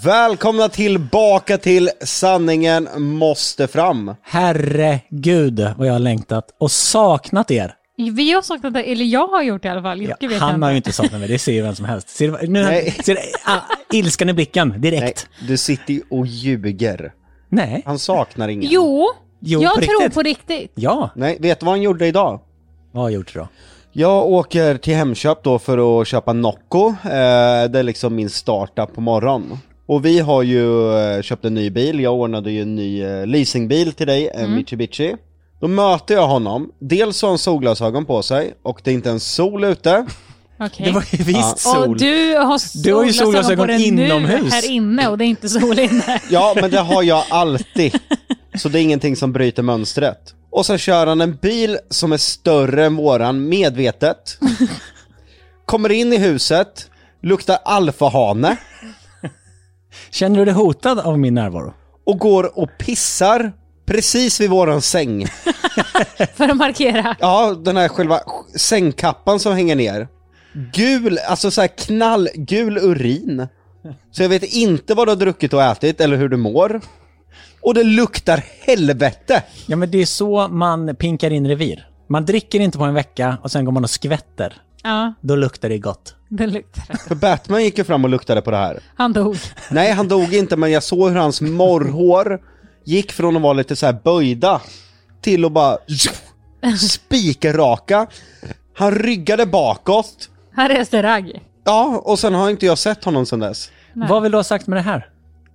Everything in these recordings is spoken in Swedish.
Välkomna tillbaka till Sanningen måste fram. Herregud vad jag har längtat och saknat er. Vi har saknat det, eller jag har gjort det i alla fall. Ja, han jag har ju inte. inte saknat mig, det ser ju vem som helst. Ser, nu, Nej. ser, ah, ilskan i blicken Nej, direkt. du sitter ju och ljuger. Nej. Han saknar ingen. Jo, Jo, jag på tror riktigt. på riktigt. Ja, Nej, vet du vad han gjorde idag? vad har jag gjort då? Jag åker till Hemköp då för att köpa Nocco. Eh, det är liksom min startup på morgonen. Och vi har ju eh, köpt en ny bil, jag ordnade ju en ny eh, leasingbil till dig, en Mitsubishi. Då möter jag honom, dels har han solglasögon på sig och det är inte ens sol ute. Okej. Det var ju visst sol. Och du har Du har ju solglasögon solglasögon på dig inomhus. nu här inne och det är inte sol inne. Ja, men det har jag alltid. Så det är ingenting som bryter mönstret. Och så kör han en bil som är större än våran, medvetet. Kommer in i huset, luktar alfahane Känner du dig hotad av min närvaro? och går och pissar precis vid våran säng. För att markera. Ja, den här själva sängkappan som hänger ner. Gul, alltså så här knallgul urin. Så jag vet inte vad du har druckit och ätit eller hur du mår. Och det luktar helvete! Ja men det är så man pinkar in revir. Man dricker inte på en vecka och sen går man och skvätter. Ja, Då luktar det gott. det luktar det. För Batman gick ju fram och luktade på det här. Han dog. Nej, han dog inte, men jag såg hur hans morrhår gick från att vara lite så här böjda till att bara spikraka. Han ryggade bakåt. Han reste ragg. Ja, och sen har inte jag sett honom sedan dess. Nej. Vad vill du ha sagt med det här?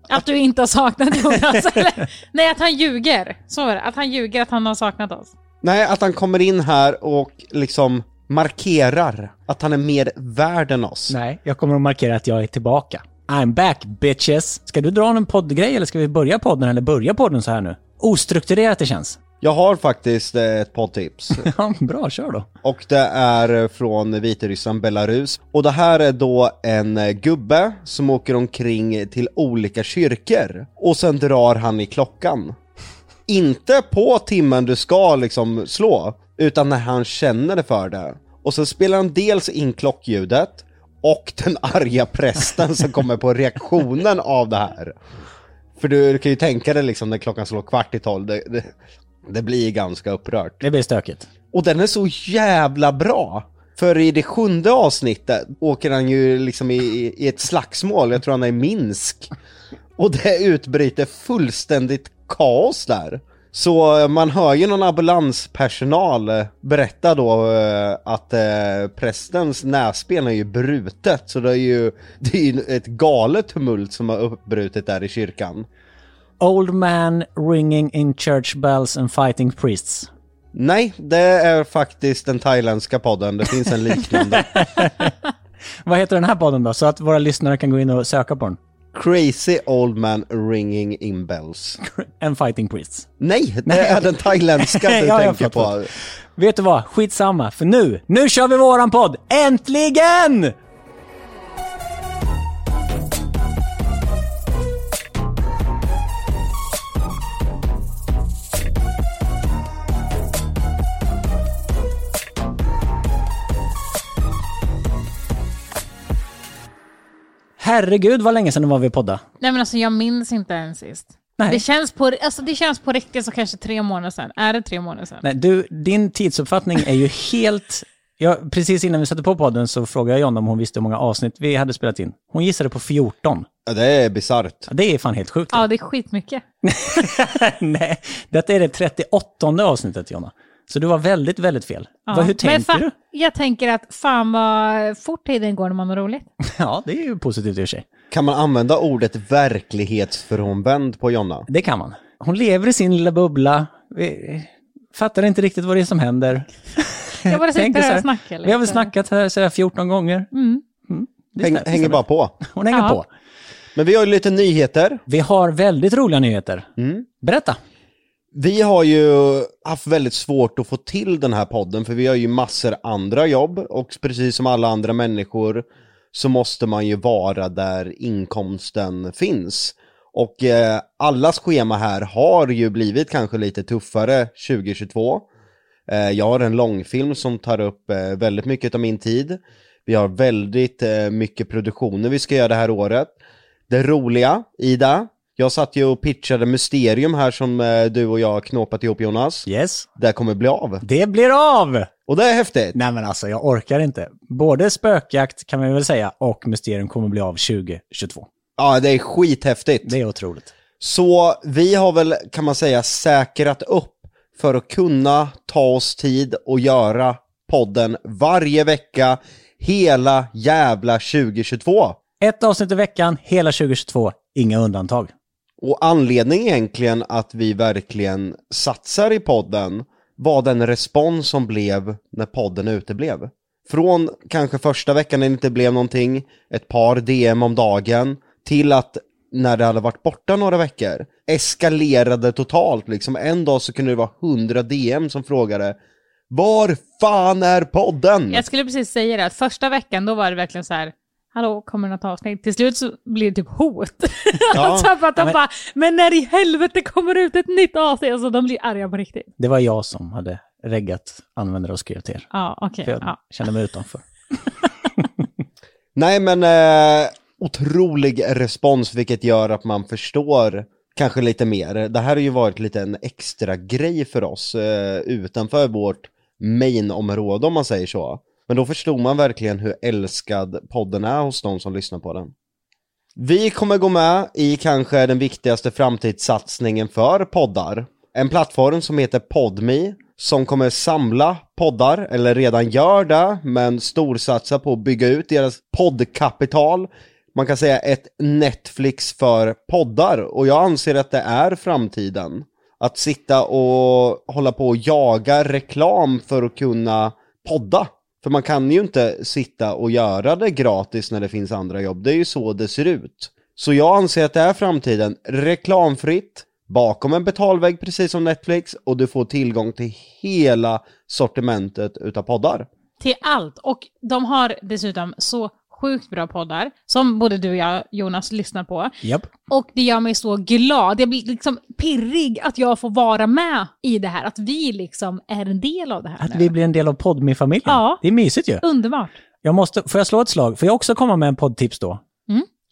Att du inte har saknat Jonas. eller? Nej, att han ljuger. Så är det. Att han ljuger att han har saknat oss. Nej, att han kommer in här och liksom markerar att han är mer värd än oss. Nej, jag kommer att markera att jag är tillbaka. I'm back bitches! Ska du dra en poddgrej eller ska vi börja podden eller börja podden så här nu? Ostrukturerat det känns. Jag har faktiskt eh, ett poddtips. Ja, bra, kör då. Och det är från Vitryssland, Belarus. Och det här är då en eh, gubbe som åker omkring till olika kyrkor. Och sen drar han i klockan. Inte på timmen du ska liksom slå, utan när han känner det för det. Och så spelar han dels in klockljudet och den arga prästen som kommer på reaktionen av det här. För du, du kan ju tänka dig liksom när klockan slår kvart i tolv, det, det, det blir ganska upprört. Det blir stökigt. Och den är så jävla bra! För i det sjunde avsnittet åker han ju liksom i, i ett slagsmål, jag tror han är i Minsk. Och det utbryter fullständigt kaos där. Så eh, man hör ju någon ambulanspersonal eh, berätta då eh, att prästens näsben är ju brutet. Så det är ju, det är ju ett galet tumult som har uppbrutit där i kyrkan. Old man ringing in church bells and fighting priests. Nej, det är faktiskt den thailändska podden, det finns en liknande. Vad heter den här podden då? Så att våra lyssnare kan gå in och söka på den. Crazy Old Man Ringing In Bells. And fighting priests. Nej, det är den thailändska du Ja, tänker på. Vet du vad? Skitsamma, för nu, nu kör vi våran podd! Äntligen! Herregud vad länge sedan det var vi podda. Nej men alltså jag minns inte ens sist. Nej. Det känns, på, alltså, det känns på riktigt så kanske tre månader sedan. Är det tre månader sedan? Nej, du, din tidsuppfattning är ju helt... Ja, precis innan vi satte på podden så frågade jag Jonna om hon visste hur många avsnitt vi hade spelat in. Hon gissade på 14. Ja, det är bisarrt. Ja, det är fan helt sjukt. Ja, det är skitmycket. Nej, detta är det 38 avsnittet Jonna. Så du var väldigt, väldigt fel. Ja. Vad, hur Men tänkte fa- du? Jag tänker att fan vad fort tiden går när man har roligt. Ja, det är ju positivt i och för sig. Kan man använda ordet verklighetsfrånvänd på Jonna? Det kan man. Hon lever i sin lilla bubbla. Vi fattar inte riktigt vad det är som händer. Jag bara Tänker sitter här och snackar lite. Vi har väl snackat här så här 14 gånger. Mm. Det Häng, hänger bara på. Hon hänger Ja. på. Men vi har ju lite nyheter. Vi har väldigt roliga nyheter. Mm. Berätta. Vi har ju haft väldigt svårt att få till den här podden för vi har ju massor andra jobb och precis som alla andra människor så måste man ju vara där inkomsten finns. Och eh, allas schema här har ju blivit kanske lite tuffare 2022. Eh, jag har en långfilm som tar upp eh, väldigt mycket av min tid. Vi har väldigt eh, mycket produktioner vi ska göra det här året. det roliga i det. Jag satt ju och pitchade Mysterium här som eh, du och jag har knåpat ihop Jonas. Yes. Det kommer bli av. Det blir av! Och det är häftigt. Nej men alltså, jag orkar inte. Både spökjakt kan man väl säga och Mysterium kommer bli av 2022. Ja, det är skithäftigt. Det är otroligt. Så vi har väl, kan man säga, säkrat upp för att kunna ta oss tid och göra podden varje vecka hela jävla 2022. Ett avsnitt i veckan, hela 2022, inga undantag. Och anledningen egentligen att vi verkligen satsar i podden var den respons som blev när podden uteblev. Från kanske första veckan när det inte blev någonting, ett par DM om dagen, till att när det hade varit borta några veckor, eskalerade totalt liksom. En dag så kunde det vara 100 DM som frågade Var fan är podden? Jag skulle precis säga det, att första veckan då var det verkligen så här, hallå, kommer något avsnitt? Till slut så blir det typ hot. Ja. alltså för att de men- bara, men när i helvete kommer det ut ett nytt avsnitt? Alltså de blir arga på riktigt. Det var jag som hade reggat användare och skrev till er. Ja, okej. För jag ja. kände mig utanför. Nej men eh, otrolig respons vilket gör att man förstår kanske lite mer. Det här har ju varit lite en extra grej för oss eh, utanför vårt main-område om man säger så. Men då förstod man verkligen hur älskad podden är hos de som lyssnar på den. Vi kommer gå med i kanske den viktigaste framtidssatsningen för poddar. En plattform som heter Podme som kommer samla poddar, eller redan gör det, men storsatsa på att bygga ut deras poddkapital. Man kan säga ett Netflix för poddar och jag anser att det är framtiden. Att sitta och hålla på och jaga reklam för att kunna podda. För man kan ju inte sitta och göra det gratis när det finns andra jobb. Det är ju så det ser ut. Så jag anser att det är framtiden. Reklamfritt, bakom en betalvägg precis som Netflix och du får tillgång till hela sortimentet utav poddar. Till allt. Och de har dessutom så sjukt bra poddar, som både du och jag, Jonas, lyssnar på. Japp. Och det gör mig så glad. Jag blir liksom pirrig att jag får vara med i det här. Att vi liksom är en del av det här Att nu. vi blir en del av Podme-familjen. Ja. Det är mysigt ju. Underbart. Jag måste, får jag slå ett slag? Får jag också komma med en poddtips då?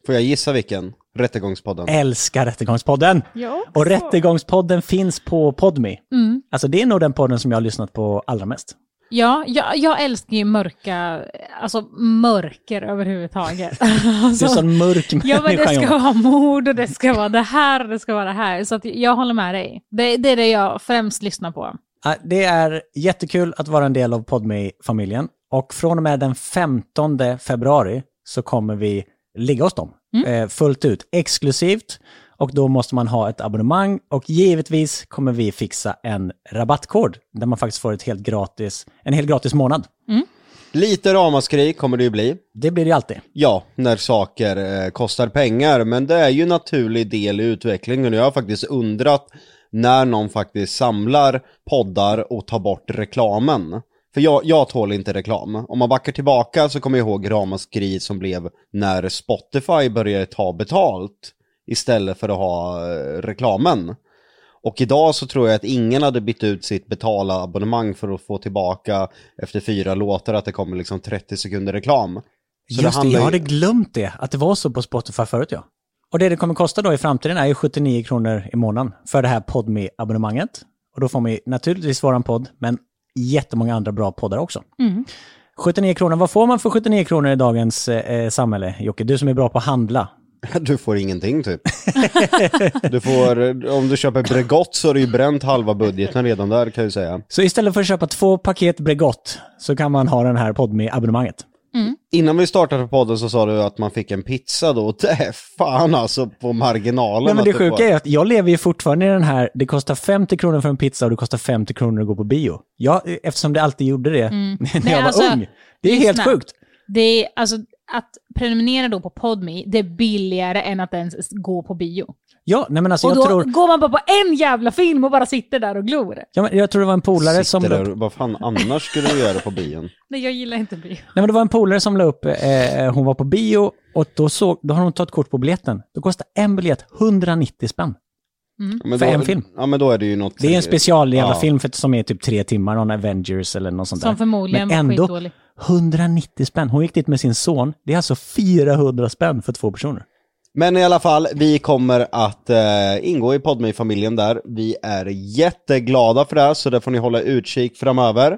Får jag gissa vilken? Rättegångspodden. Älskar Rättegångspodden! Ja. Och Rättegångspodden finns på Podme. Mm. Alltså det är nog den podden som jag har lyssnat på allra mest. Ja, jag, jag älskar ju mörka, alltså mörker överhuvudtaget. Du är alltså, en mörk Ja, men det människa, ska vara mord och det ska vara det här och det ska vara det här. Så jag håller med dig. Det, det är det jag främst lyssnar på. Det är jättekul att vara en del av Podme-familjen. Och från och med den 15 februari så kommer vi ligga hos dem. Eh, fullt ut, exklusivt. Och då måste man ha ett abonnemang och givetvis kommer vi fixa en rabattkod där man faktiskt får ett helt gratis, en helt gratis månad. Lite ramaskri kommer det ju bli. Det blir det ju alltid. Ja, när saker eh, kostar pengar, men det är ju en naturlig del i utvecklingen och jag har faktiskt undrat när någon faktiskt samlar poddar och tar bort reklamen. För jag, jag tål inte reklam. Om man backar tillbaka så kommer jag ihåg ramaskri som blev när Spotify började ta betalt istället för att ha eh, reklamen. Och idag så tror jag att ingen hade bytt ut sitt betalabonnemang för att få tillbaka efter fyra låtar att det kommer liksom 30 sekunder reklam. Så Just det, handlar jag hade glömt det, att det var så på Spotify förut ja. Och det det kommer kosta då i framtiden är ju 79 kronor i månaden för det här podme abonnemanget Och då får man ju naturligtvis våran podd, men jättemånga andra bra poddar också. 79 kronor, vad får man för 79 kronor i dagens eh, samhälle, Jocke? Du som är bra på att handla. Du får ingenting typ. Du får, om du köper Bregott så har du ju bränt halva budgeten redan där kan jag säga. Så istället för att köpa två paket Bregott så kan man ha den här podme abonnemanget Innan vi startade podden så sa du att man fick en pizza då, det är fan alltså på marginalen. Nej, men det sjuka får- är att jag lever ju fortfarande i den här, det kostar 50 kronor för en pizza och det kostar 50 kronor att gå på bio. Ja, eftersom det alltid gjorde det när Nej, jag var alltså, ung. Det är helt sjukt. Det är, alltså, att prenumerera då på Podme, det är billigare än att ens gå på bio. Ja, nej men alltså Och jag då tror, går man bara på en jävla film och bara sitter där och glor. ja, men jag tror det var en polare som Sitter där, upp, vad fan annars skulle du göra på bion? Nej, jag gillar inte bio. nej men det var en polare som la upp, eh, hon var på bio och då, såg, då har hon tagit kort på biljetten. Då kostar en biljett 190 spänn. Ja, men För då, en film. Ja men då är det ju något... Det är en special jävla Ja. film för, som är typ tre timmar, någon Avengers eller något sånt där. Som förmodligen Men var ändå skitdålig. 190 spänn. Hon gick dit med sin son. Det är alltså 400 spänn för två personer. Men i alla fall, vi kommer att eh, ingå i podme familjen där. Vi är jätteglada för det, så det får ni hålla utkik framöver.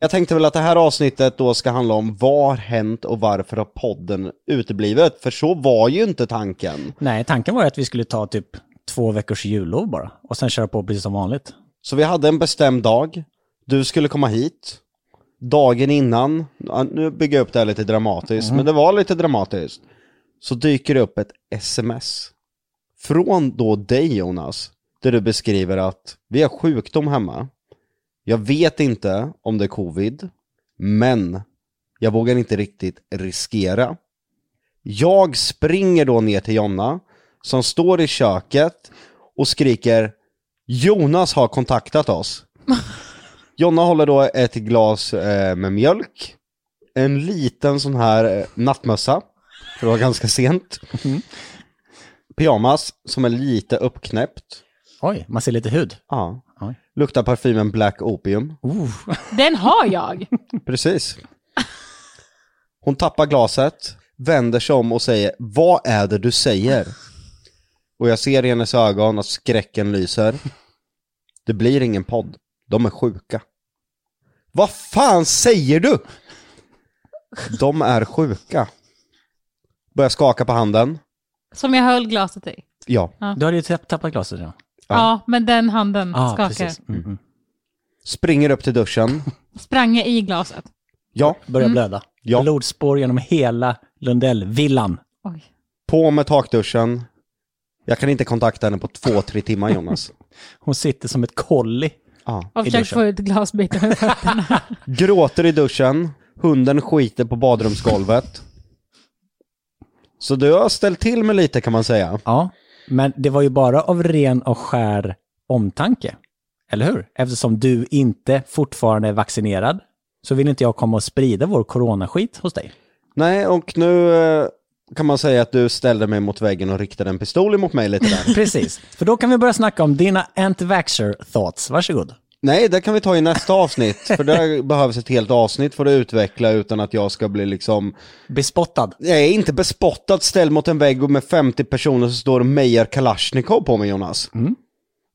Jag tänkte väl att det här avsnittet då ska handla om vad har hänt och varför har podden uteblivit? För så var ju inte tanken. Nej, tanken var ju att vi skulle ta typ två veckors jullov bara. Och sen köra på precis som vanligt. Så vi hade en bestämd dag. Du skulle komma hit. Dagen innan, nu bygger jag upp det här lite dramatiskt, men det var lite dramatiskt. Så dyker det upp ett sms. Från då dig Jonas, där du beskriver att vi har sjukdom hemma. Jag vet inte om det är covid, men jag vågar inte riktigt riskera. Jag springer då ner till Jonna, som står i köket och skriker Jonas har kontaktat oss. Jonna håller då ett glas eh, med mjölk, en liten sån här eh, nattmössa, för det var ganska sent. Pyjamas som är lite uppknäppt. Oj, man ser lite hud. Ja. Oj. Luktar parfymen Black Opium. Uh. Den har jag! Precis. Hon tappar glaset, vänder sig om och säger Vad är det du säger? Och jag ser i hennes ögon att skräcken lyser. Det blir ingen podd. De är sjuka. Vad fan säger du? De är sjuka. Börjar skaka på handen. Som jag höll glaset i. Ja. Du hade ju tapp- tappat glaset ja. Ja, men den handen Ah, skakar. precis. Mm, mm. Springer upp till duschen. Sprang jag i glaset. Ja. Börjar blöda. Ja. Blodspår genom hela Lundellvillan. Oj. På med takduschen. Jag kan inte kontakta henne på två, tre timmar Jonas. Hon sitter som ett kolli. Ja. Och I försökt duschen. få ut glasbitar med fötterna. Gråter i duschen, hunden skiter på badrumsgolvet. Så du har ställt till med lite kan man säga. Ja, men det var ju bara av ren och skär omtanke. Eller hur? Eftersom du inte fortfarande är vaccinerad så vill inte jag komma och sprida vår coronaskit hos dig. Nej, och nu eh, kan man säga att du ställde mig mot väggen och riktade en pistol emot mig lite där. Precis, för då kan vi börja snacka om dina anti-vaxxer thoughts. Varsågod. Nej, det kan vi ta i nästa avsnitt, för där behövs ett helt avsnitt för att utveckla utan att jag ska bli liksom, Bespottad. är inte bespottad ställd mot en vägg och med 50 personer som står och mejar Kalashnikov på mig Jonas.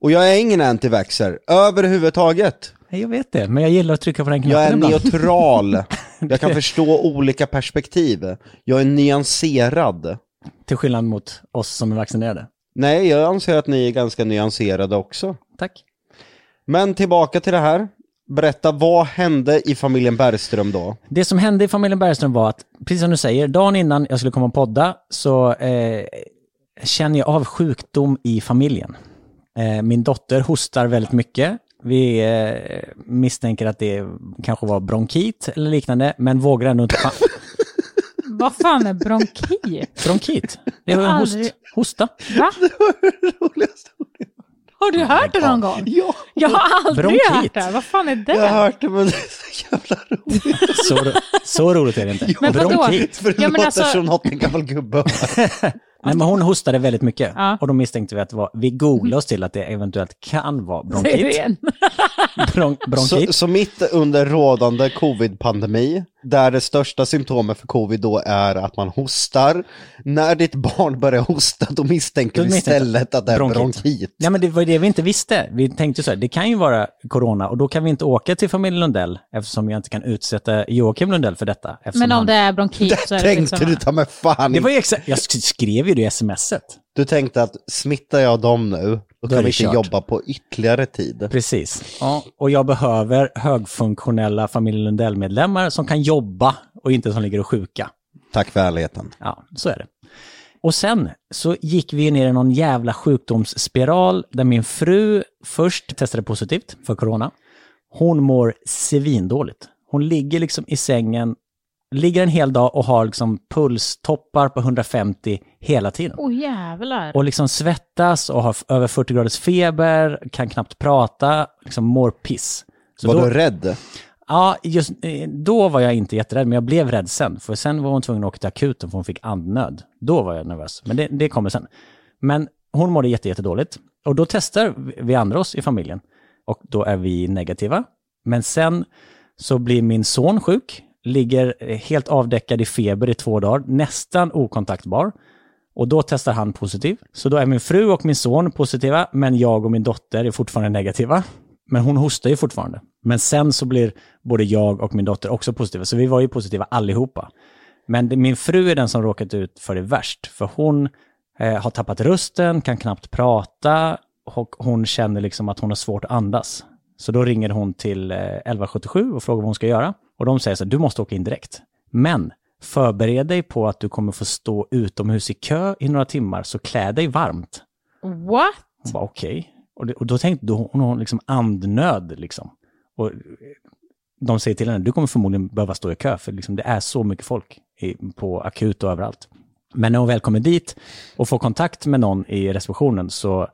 Och jag är ingen antivaxxer, överhuvudtaget. Jag vet det, men jag gillar att trycka på den Jag är knappen ibland. neutral. Jag kan förstå olika perspektiv. Jag är nyanserad. Till skillnad mot oss som är vaccinerade. Nej, jag anser att ni är ganska nyanserade också. Tack. Men tillbaka till det här. Berätta, vad hände i familjen Bergström då? Det som hände i familjen Bergström var att, precis som du säger, dagen innan jag skulle komma och podda så eh, känner jag av sjukdom i familjen. Eh, min dotter hostar väldigt mycket. Vi eh, misstänker att det kanske var bronkit eller liknande, men vågar ändå inte... Vad fan är bronkit? bronkit? Det är en host, Aldrig- hosta. Va? Har du hört det någon gång? Ja, Jag har aldrig Bronkit. hört det. Vad fan är det? jag har hört det men det är så jävla roligt. Så, så roligt är det inte. Men vadå? bronkit. För det Ja, men låter alltså- som något en gammal gubbe Nej, men hon hostade väldigt mycket. Ja. Och då misstänkte vi att det var, vi googlade oss till att det eventuellt kan vara bronkit. igen? Bron, bronkit. så, så mitt under rådande covid-pandemi, där det största symptomet för covid då är att man hostar, när ditt barn börjar hosta då misstänker Då vi istället att det är bronkit. bronkit. Nej men det var det vi inte visste. Vi tänkte så här, det kan ju vara corona och då kan vi inte åka till familjen Lundell eftersom jag inte kan utsätta Joakim Lundell för detta. Men om han- det är bronkit så är det Tänkte liksom... du ta med fan Det var ju exakt, jag sk- skrev ju det i smset. Du tänkte att smittar jag dem nu, då kan vi inte kört. jobba på ytterligare tid. Precis. Ja, och jag behöver högfunktionella familjen Lundell-medlemmar som kan jobba och inte som ligger och sjuka. Tack för ärligheten. Ja, så är det. Och sen så gick vi ner i någon jävla sjukdomsspiral där min fru först testade positivt för corona. Hon mår svindåligt. Hon ligger liksom i sängen, ligger en hel dag och har liksom pulstoppar på 150 hela tiden. Åh jävlar. Och liksom svettas och har över 40 graders feber, kan knappt prata, liksom mår piss. Så Var då, du rädd? Ja, just, eh, då var jag inte jätterädd, men jag blev rädd sen. För sen var hon tvungen att åka till akuten för hon fick andnöd. Då var jag nervös, men det, det kommer sen. Men hon mådde jätte, jättedåligt. Och då testar vi andra oss i familjen. Och då är vi negativa. Men sen så blir min son sjuk, ligger eh, helt avdäckad i feber i två dagar, nästan okontaktbar. Och då testar han positiv. Så då är min fru och min son positiva, men jag och min dotter är fortfarande negativa. Men hon hostar ju fortfarande. Men sen så blir både jag och min dotter också positiva, så vi var ju positiva allihopa. Men det, min fru är den som råkat ut för det värst, för hon eh, har tappat rösten, kan knappt prata och hon känner liksom att hon har svårt att andas. Så då ringer hon till eh, 1177 och frågar vad hon ska göra. Och de säger så här, du måste åka in direkt. Men förbered dig på att du kommer få stå utomhus i kö i några timmar, så klä dig varmt. What? Hon bara okej. Och, det- och då tänkte då, hon har liksom andnöd liksom. Och eh, de säger till henne, du kommer förmodligen behöva stå i kö, för liksom det är så mycket folk i, på akut och överallt. Men när hon väl kommer dit och får kontakt med någon i receptionen så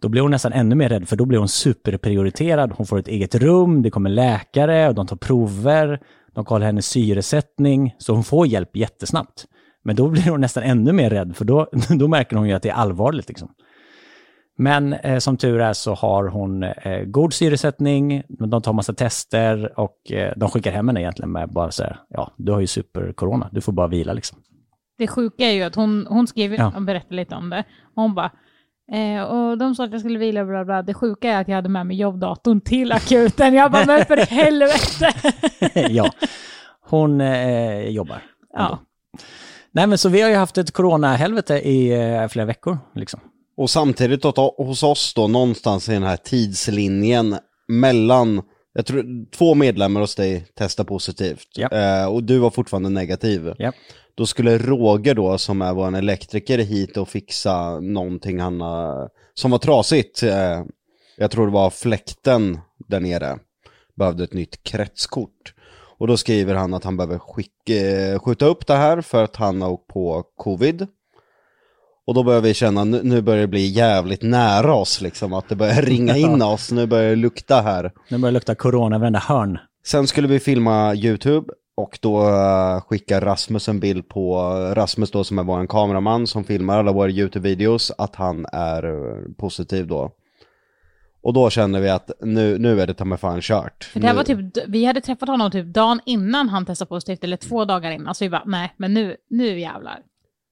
då blir hon nästan ännu mer rädd, för då blir hon superprioriterad. Hon får ett eget rum, det kommer läkare och de tar prover, de kollar hennes syresättning, så hon får hjälp jättesnabbt. Men då blir hon nästan ännu mer rädd, för då, då märker hon ju att det är allvarligt. Liksom. Men eh, som tur är så har hon eh, god syresättning, de tar massa tester och eh, de skickar hem henne egentligen med bara så här, ja, du har ju supercorona, du får bara vila liksom. Det sjuka är ju att hon, hon skrev Ja. och berättade lite om det. Och hon bara, eh, och de sa att jag skulle vila bla bla. Det sjuka är att jag hade med mig jobbdatorn till akuten. Jag bara, men för helvete. ja, hon eh, jobbar. ja. Nej men så vi har ju haft ett coronahelvete i eh, flera veckor liksom. Och samtidigt då, hos oss då, någonstans i den här tidslinjen mellan, jag tror två medlemmar hos dig testar positivt. Ja. Eh, och du var fortfarande negativ. Ja. Då skulle Roger då, som är vår elektriker, hit och fixa någonting han, har- som var trasigt. Eh, jag tror det var fläkten där nere. Behövde ett nytt kretskort. Och då skriver han att han behöver skicka, eh, skjuta upp det här för att han har åkt på covid. Och då börjar vi känna, nu, börjar det bli jävligt nära oss liksom, att det börjar ringa in oss, nu börjar det lukta här. Nu börjar det lukta corona varenda hörn. Sen skulle vi filma YouTube och då uh, skickar Rasmus en bild på, Rasmus då som är vår kameraman som filmar alla våra YouTube-videos, att han är eh, positiv då. Och då känner vi att nu, nu är det ta mig fan kört. För det här Nu- var typ, vi hade träffat honom typ dagen innan han testade positivt, eller två dagar innan. Så vi bara, nej, men nu, nu jävlar.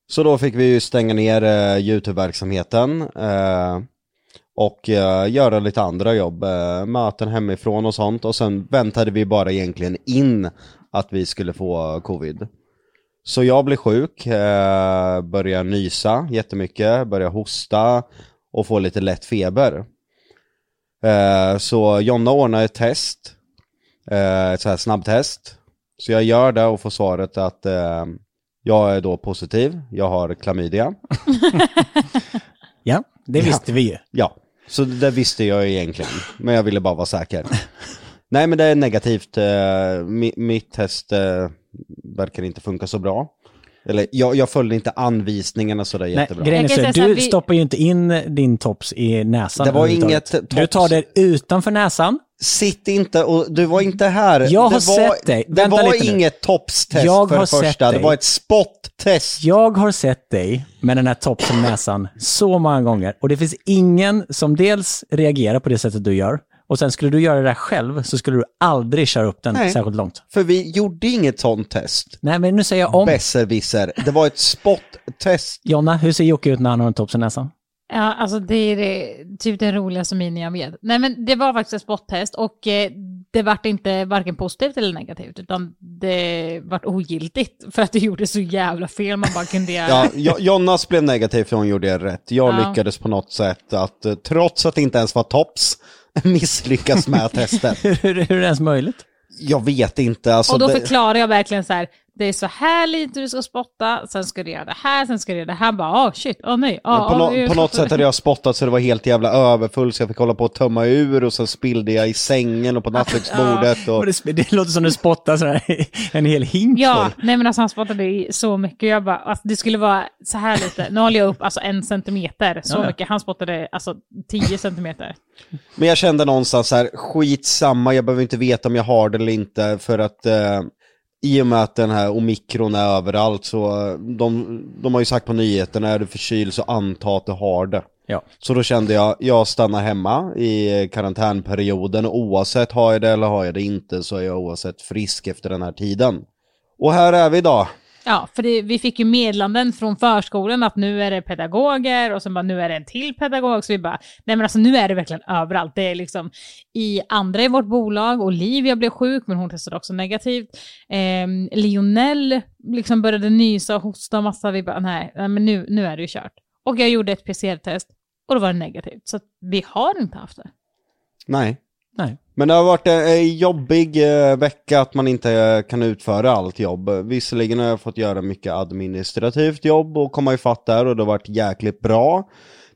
Så då fick vi ju stänga ner eh, YouTube-verksamheten eh, och eh, göra lite andra jobb, eh, möten hemifrån och sånt och sen väntade vi bara egentligen in att vi skulle få covid. Så jag blev sjuk, eh, började nysa jättemycket, började hosta och få lite lätt feber. Eh, så Jonna ordnade ett test, eh, ett så här snabbtest. Så jag gör det och får svaret att eh, jag är då positiv, jag har klamydia. Ja, det visste vi ju. Ja, så det visste jag egentligen, men jag ville bara vara säker. Nej men det är negativt, eh, mi, mitt test eh, verkar inte funka så bra. Eller jag, jag följde inte anvisningarna sådär Nej, jättebra. grejen är så, du vi- stoppar ju inte in din tops i näsan Det var inget Du tops. tar det utanför näsan. Sitt inte och du var inte här. Jag har det var, sett dig. Det Vänta var inget topstest Jag för har det sett första, det dig. var ett spottest. Jag har sett dig med den här topsen i näsan så många gånger och det finns ingen som dels reagerar på det sättet du gör och sen skulle du göra det där själv så skulle du aldrig köra upp den Nej. särskilt långt. För vi gjorde inget sånt test. Nej, men nu säger jag om. Besserwisser. Det var ett spottest. Jonna, hur ser Jocke ut när han har en tops i näsan? Ja, alltså det är det, typ den roligaste minen jag vet. Nej men det var faktiskt ett spottest och eh, det vart inte varken positivt eller negativt utan det vart ogiltigt för att det gjorde så jävla fel man bara kunde göra. Ja, Jo- Jonas blev negativ för hon gjorde rätt. Jag Ja. lyckades på något sätt att, eh, trots att det inte ens var tops, misslyckas med testet. Hur, hur är det ens möjligt? Jag vet inte, alltså. och då förklarar jag verkligen så här, det är så här lite du ska spotta, sen ska du göra det här, sen ska du göra det här. Bara, åh shit, åh nej. åh, på, nå- jag på något sätt hade jag spottat så det var helt jävla överfull så jag fick hålla på att tömma ur och sen spillde jag i sängen och på nattduksbordet. Och... Och det, det låter som du spottar sådär, en hel hink Ja, nej men alltså han spottade i så mycket. Jag bara, alltså, det skulle vara så här lite. Nu håller jag upp alltså en centimeter, så Ja, ja. mycket. Han spottade alltså tio centimeter. Men jag kände någonstans så här, skitsamma, jag behöver inte veta om jag har det eller inte för att eh, i och med att den här omikron är överallt så de, de har ju sagt på nyheterna, är du förkyld så anta att du har det. Ja. Så då kände jag, jag stannar hemma i karantänperioden oavsett har jag det eller har jag det inte så är jag oavsett frisk efter den här tiden. Och här är vi idag. Ja, för det, vi fick ju meddelanden från förskolan att nu är det pedagoger och sen bara nu är det en till pedagog. Så vi bara, nej men alltså nu är det verkligen överallt. Det är liksom i andra i vårt bolag, Olivia blev sjuk men hon testade också negativt. Eh, Lionel liksom började nysa och hosta massa. Vi bara, nej, nej men nu, nu är det ju kört. Och jag gjorde ett PCR-test och då var det negativt. Så att vi har inte haft det. Nej. Nej. Men det har varit en jobbig eh, vecka att man inte eh, kan utföra allt jobb. Visserligen har jag fått göra mycket administrativt jobb och komma ifatt där och det har varit jäkligt bra.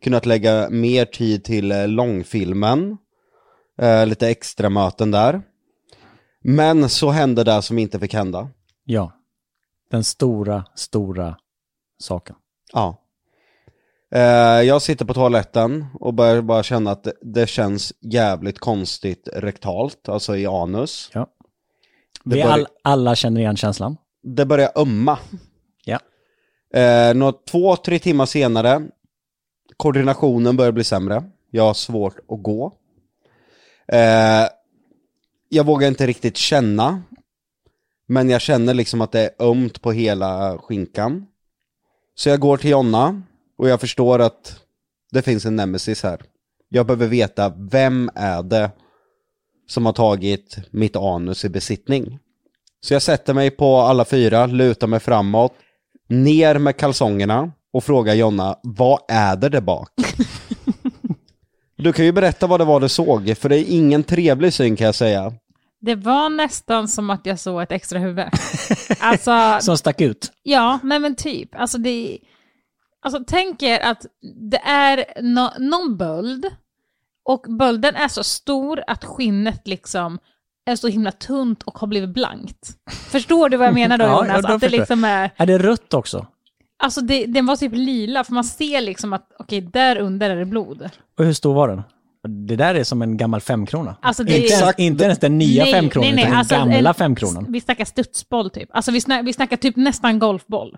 Kunnat lägga mer tid till eh, långfilmen. Lite extra möten där. Men så hände det som inte fick hända. Ja. Den stora, stora saken. Ja. Eh, jag sitter på toaletten och börjar bara känna att det, känns jävligt konstigt rektalt, alltså i anus. Ja. Det Vi bör- all, alla känner igen känslan. Det börjar ömma. Ja. Eh, några två, tre timmar senare, koordinationen börjar bli sämre. Jag har svårt att gå. Eh, jag vågar inte riktigt känna. Men jag känner liksom att det är ömt på hela skinkan. Så jag går till Jonna och jag förstår att det finns en nemesis här. Jag behöver veta, vem är det som har tagit mitt anus i besittning? Så jag sätter mig på alla fyra, lutar mig framåt, ner med kalsongerna och frågar Jonna, vad är det där bak? du kan ju berätta vad det var du såg, för det är ingen trevlig syn kan jag säga. Det var nästan som att jag såg ett extra huvud. Alltså, Som stack ut. ja, nej men typ. Alltså, det, alltså tänk er att det är no, någon böld och bölden är så stor att skinnet liksom är så himla tunt och har blivit blankt. Förstår du vad jag menar då Jonas? ja, då att det liksom är, Är det rött också? alltså det, den var typ lila för man ser liksom att okej, där under är det blod. Och hur stor var den? Det där är som en gammal femkrona. Alltså det inte, ens, Exakt. inte ens den nya Nej, femkronan, nej, nej, utan alltså den gamla en- femkronan. Vi snackar studsboll typ. Alltså vi snackar, vi snackar typ nästan golfboll.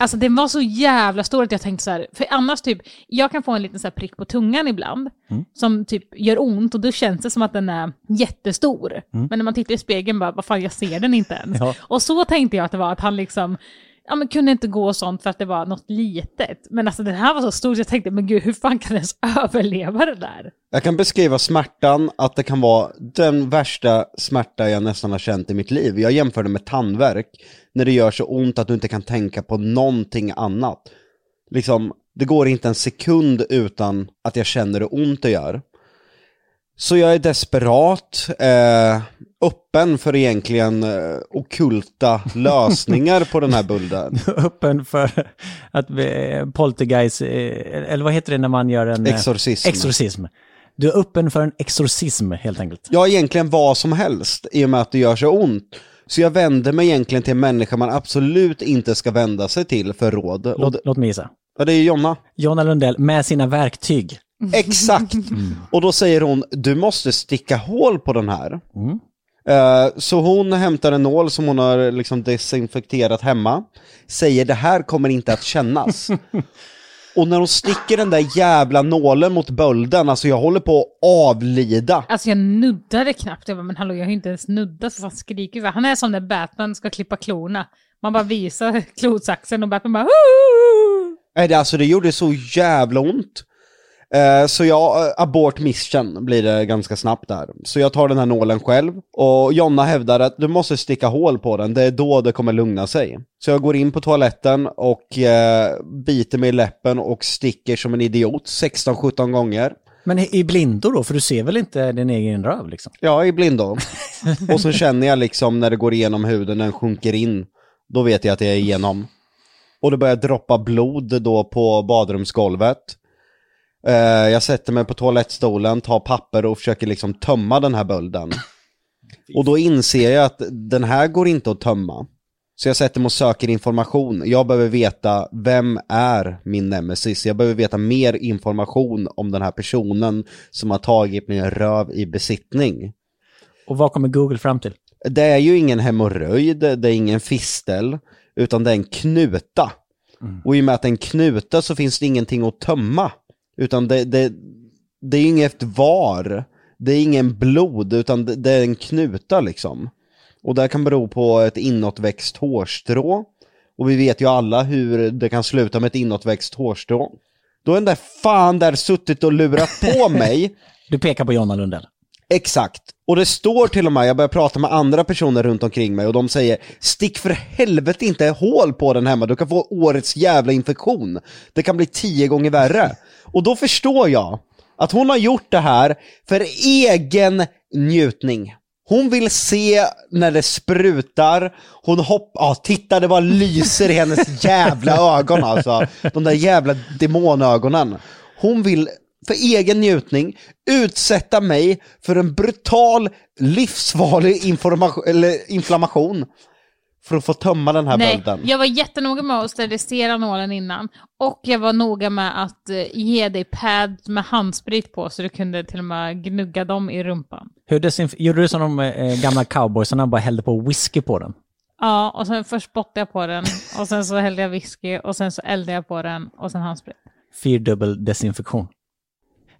Alltså den var så jävla stor att jag tänkte så här, för annars typ, jag kan få en liten så här prick på tungan ibland, Mm. som typ gör ont och då känns det som att den är jättestor. Men när man tittar i spegeln bara, vad fan jag ser den inte ens. Mm. Ja. Och så tänkte jag att det var, att han liksom, ja men kunde inte gå och sånt för att det var något litet. Men alltså den här var så stor så jag tänkte, men gud hur fan kan den ens överleva det där? Jag kan beskriva smärtan, att det kan vara den värsta smärta jag nästan har känt i mitt liv. Jag jämför det med tandvärk, när det gör så ont att du inte kan tänka på någonting annat. Liksom, det går inte en sekund utan att jag känner hur ont det gör. Så jag är desperat, eh, öppen för egentligen eh, okulta lösningar på den här bulden. Öppen för att vi, poltergeist, eh, eller vad heter det när man gör en... eh, Exorcism. Exorcism. Du är öppen för en exorcism helt enkelt. Ja, egentligen vad som helst i och med att det gör så ont. Så jag vänder mig egentligen till en människa man absolut inte ska vända sig till för råd. Låt, det, låt mig gissa. ja, det är Jonna. Jonna Lundell med sina verktyg. Exakt! Och då säger hon, du måste sticka hål på den här. Mm. Eh, så hon hämtar en nål som hon har liksom desinfekterat hemma. Säger, det här kommer inte att kännas. Och när hon sticker den där jävla nålen mot bölden, alltså jag håller på att avlida. Alltså jag nuddade knappt. Jag bara, men hallå, jag har ju inte ens nuddat för fan skriker. Han är som när Batman ska klippa klorna. Man bara visar klotsaxen och Batman bara "Hoo!" Nej, det, alltså det gjorde så jävla ont. Eh, så jag, eh, abort mission blir det ganska snabbt där. Så jag tar den här nålen själv och Jonna hävdar att du måste sticka hål på den, det är då det kommer lugna sig. Så jag går in på toaletten och eh, biter mig i läppen och sticker som en idiot 16-17 gånger. Men i blindo då, för du ser väl inte din egen röv liksom? Ja, i blindo. och så känner jag liksom när det går igenom huden, den sjunker in. Då vet jag att jag är igenom. Och det börjar droppa blod då på badrumsgolvet. Eh, jag sätter mig på toalettstolen, tar papper och försöker liksom tömma den här bölden. Och då inser jag att den här går inte att tömma. Så jag sätter mig och söker information. Jag behöver veta, vem är min nemesis? Jag behöver veta mer information om den här personen som har tagit min röv i besittning. Och vad kommer Google fram till? Det är ju ingen hemorrojd, det är ingen fistel, utan det är en knuta. Och i och med att det är en knuta så finns det ingenting att tömma. Utan det, det, det är inget var, det är ingen blod, utan det, det är en knuta liksom. Och det kan bero på ett inåtväxt hårstrå, Och vi vet ju alla hur det kan sluta med ett inåtväxt hårstrå. Då är den där fan där suttit och lurat på mig. Du pekar på Jonna Lundell. Exakt. Och det står till och med, jag börjar prata med andra personer runt omkring mig och de säger Stick för helvete inte hål på den hemma, du kan få årets jävla infektion. Det kan bli tio gånger värre. Och då förstår jag att hon har gjort det här för egen njutning. Hon vill se när det sprutar, hon hoppar, ja titta det bara lyser i hennes jävla ögon alltså. De där jävla demonögonen. Hon vill för egen njutning utsätta mig för en brutal, livsfarlig information, eller inflammation för att få tömma den här Nej, bölden. jag var jättenoga med att sterilisera nålen innan. Och jag var noga med att eh, ge dig pads med handsprit på så du kunde till och med gnugga dem i rumpan. Hur desinf- gjorde du som de eh, gamla cowboysarna, bara hällde på whisky på den? Ja, och sen först spottade jag på den och sen så hällde jag whisky och sen så eldade jag på den och sen handsprit. Fyrdubbel desinfektion.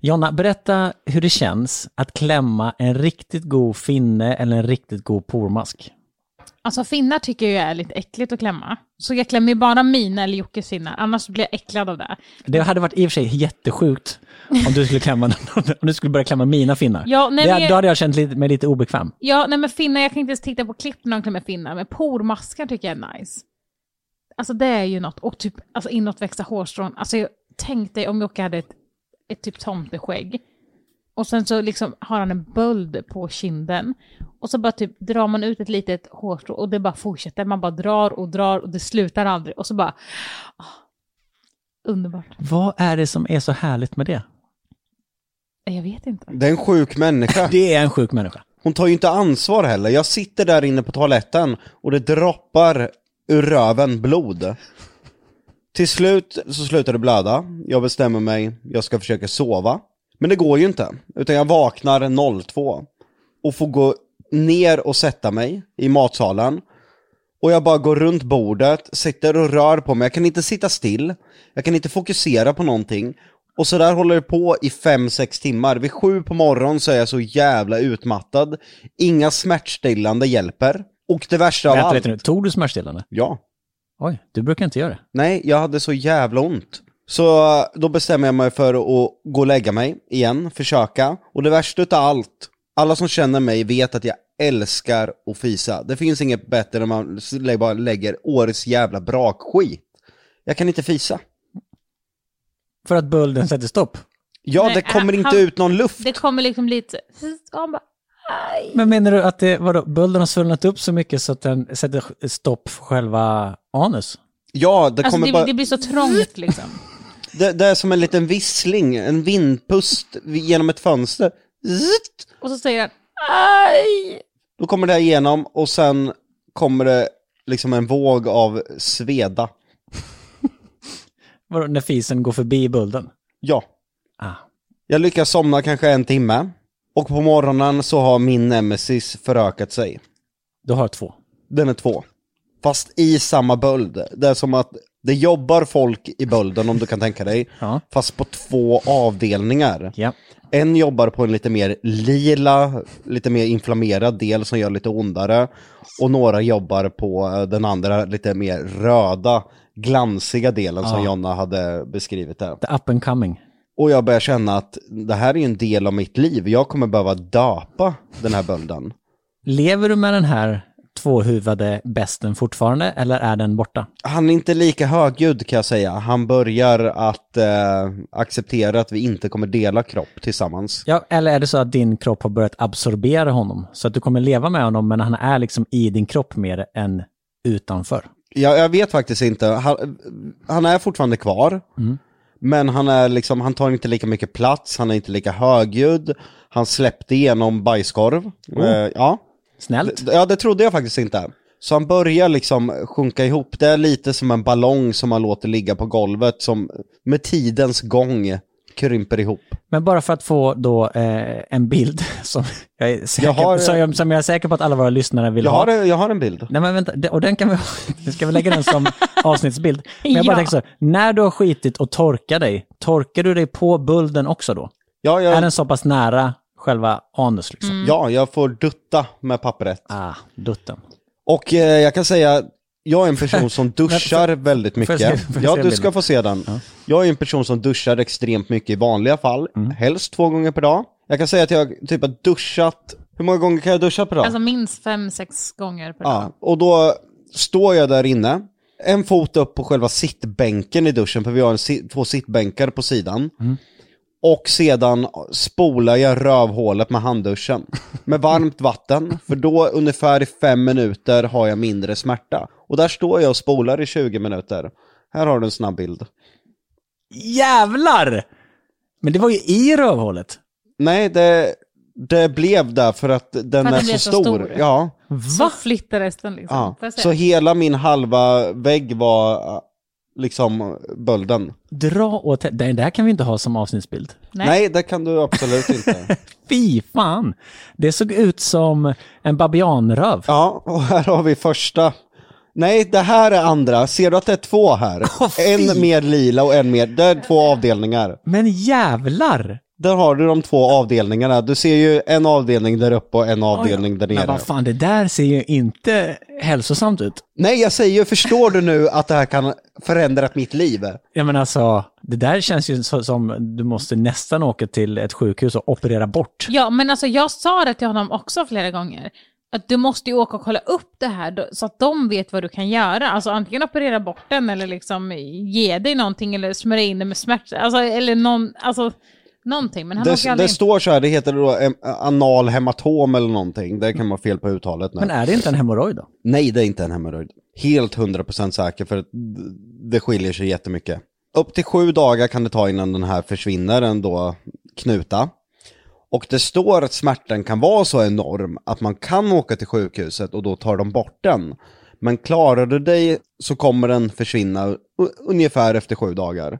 Jonna, berätta hur det känns att klämma en riktigt god finne eller en riktigt god pormask. Alltså finnar tycker jag är lite äckligt att klämma. Så jag klämmer ju bara mina eller Jockes finnar, annars blir jag äcklad av det. Det hade varit i och för sig jättesjukt om du skulle klämma, om du skulle börja klämma mina finnar. Ja, nej, det, men jag- Då hade jag känt lite, mig lite obekväm. Ja, nej men finnar, jag kan inte ens titta på klipp när de klämmer finnar, men pormaskar tycker jag är nice. Alltså det är ju något, och typ alltså inåtväxta hårstrån. Alltså jag, tänk dig om Jocke hade ett, ett typ tomteskägg. Och sen så liksom har han en böld på kinden. Och så bara typ drar man ut ett litet hårstrå och det bara fortsätter. Man bara drar och drar och det slutar aldrig. Och så bara... ah, underbart. Vad är det som är så härligt med det? Jag vet inte. Det är en sjuk människa. Det är en sjuk människa. Hon tar ju inte ansvar heller. Jag sitter där inne på toaletten och det droppar ur röven blod. Till slut så slutar det blöda. Jag bestämmer mig, jag ska försöka sova. Men det går ju inte. Utan jag vaknar 02 och får gå ner och sätta mig i matsalen. Och jag bara går runt bordet, sitter och rör på mig. Jag kan inte sitta still. Jag kan inte fokusera på någonting. Och så där håller det på i 5-6 timmar. Vid sju på morgonen så är jag så jävla utmattad. Inga smärtstillande hjälper. Och det värsta av allt... nu, tog du smärtstillande? Ja. Oj, du brukar inte göra det. Nej, jag hade så jävla ont. Så då bestämmer jag mig för att gå och lägga mig igen, försöka. Och det värsta utav allt, alla som känner mig vet att jag älskar att fisa. Det finns inget bättre när man lä- bara lägger årets jävla brakskit. Jag kan inte fisa. För att bulden sätter stopp. Ja, Nej, det kommer han- inte ut någon luft. Det kommer liksom lite... Han bara... Aj. Men menar du att det, vadå, bulden har svullnat upp så mycket så att den sätter stopp för själva anus? Ja, det Alltså kommer det, bara... det blir så trångt liksom. Det, det är som en liten vissling, en vindpust genom ett fönster. Zzzt! Och så säger han aj! Då kommer det här igenom och sen kommer det liksom en våg av sveda. Vadå, när fisen går förbi bulden? Ja, Ah. jag lyckas somna kanske en timme. Och på morgonen så har min nemesis förökat sig. Du har två. Den är två. Fast i samma böld. Det är som att det jobbar folk i bölden om du kan tänka dig. Ja. Fast på två avdelningar. Ja. En jobbar på en lite mer lila, lite mer inflammerad del som gör lite ondare. Och några jobbar på eh, den andra lite mer röda, glansiga delen som Ja. Jonna hade beskrivit det. The up and coming. Och jag börjar känna att det här är en del av mitt liv. Jag kommer behöva döpa den här bölden. Lever du med den här tvåhuvade besten fortfarande eller är den borta? Han är inte lika högljudd kan jag säga. Han börjar att eh, acceptera att vi inte kommer dela kropp tillsammans. Ja, eller är det så att din kropp har börjat absorbera honom? Så att du kommer leva med honom men han är liksom i din kropp mer än utanför? Jag, jag vet faktiskt inte. Han, han är fortfarande kvar. Men han är liksom, han tar inte lika mycket plats, han är inte lika högljudd. Han släppte igenom bajskorv. Eh, ja. Snällt? ja, det trodde jag faktiskt inte. Så han börjar liksom sjunka ihop. Det är lite som en ballong som man låter ligga på golvet som med tidens gång krymper ihop. Men bara för att få då eh, en bild som jag, är säker, Jag har- som, jag, som jag är säker på att alla våra lyssnare vill Jag ha. har, jag har en bild. Nej men vänta, och den kan vi ska vi lägga den som avsnittsbild? Men jag bara Ja. tänker så, när du har skitit och torkar dig, torkar du dig på bulden också då? Ja, Är jag, den så pass nära själva anus liksom? ja, jag får dutta med pappret. Ah, dutten. Och eh, jag kan säga, jag är en person som duschar väldigt mycket. se- ja, du ska få se den. Jag är en person som duschar extremt mycket i vanliga fall, Mm. helst två gånger per dag. Jag kan säga att jag typ har duschat, hur många gånger kan jag duscha per dag? Alltså minst fem, sex gånger per dag. Ja, och då står jag där inne, en fot upp på själva sittbänken i duschen, för vi har en två sittbänkar på sidan. Och sedan spolar jag rövhålet med handduschen. Med varmt vatten, för då ungefär i fem minuter har jag mindre smärta. Och där står jag och spolar i 20 minuter. Här har du en snabb bild. Jävlar! Men det var ju i rövhålet. Nej, det, det blev där för att den För att är den så, så stor. stor. Ja. Så Va? flyttar resten liksom. Ja, så hela min halva vägg var liksom bölden. Dra åt det. Det där kan vi inte ha som avsnittsbild. Nej. Nej. det kan du absolut inte. Fy fan! Det såg ut som en babianröv. Ja, och här har vi första. Nej, det här är andra. Ser du att det är två här? Fy. en mer lila och en mer. Det är två avdelningar. Men jävlar! Där har du de två avdelningarna. Du ser ju en avdelning där uppe och en avdelning där Men nere. vad fan, det där ser ju inte hälsosamt ut. Nej, jag säger ju, förstår du nu att det här kan förändra mitt liv? Ja men alltså, det där känns ju som du måste nästan åka till ett sjukhus och operera bort. Ja, men alltså jag sa det till honom också flera gånger. Att du måste ju åka och kolla upp det här då, så att de vet vad du kan göra. Alltså antingen operera bort den eller liksom ge dig någonting eller smörja in det med smärta. Alltså, eller någon, alltså, någonting. Men han åker Det, aldrig det in. står så här, det heter då em, anal hematom eller någonting. Det kan vara fel på uttalet nu. Men är det inte en hemorrojd då? Nej, det är inte en hemorrojd. Helt 100% säker för att det skiljer sig jättemycket. Upp till sju dagar kan det ta innan den här försvinner, en då knuta. Och det står att smärtan kan vara så enorm att man kan åka till sjukhuset och då tar de bort den. Men klarar du dig så kommer den försvinna u- ungefär efter sju dagar.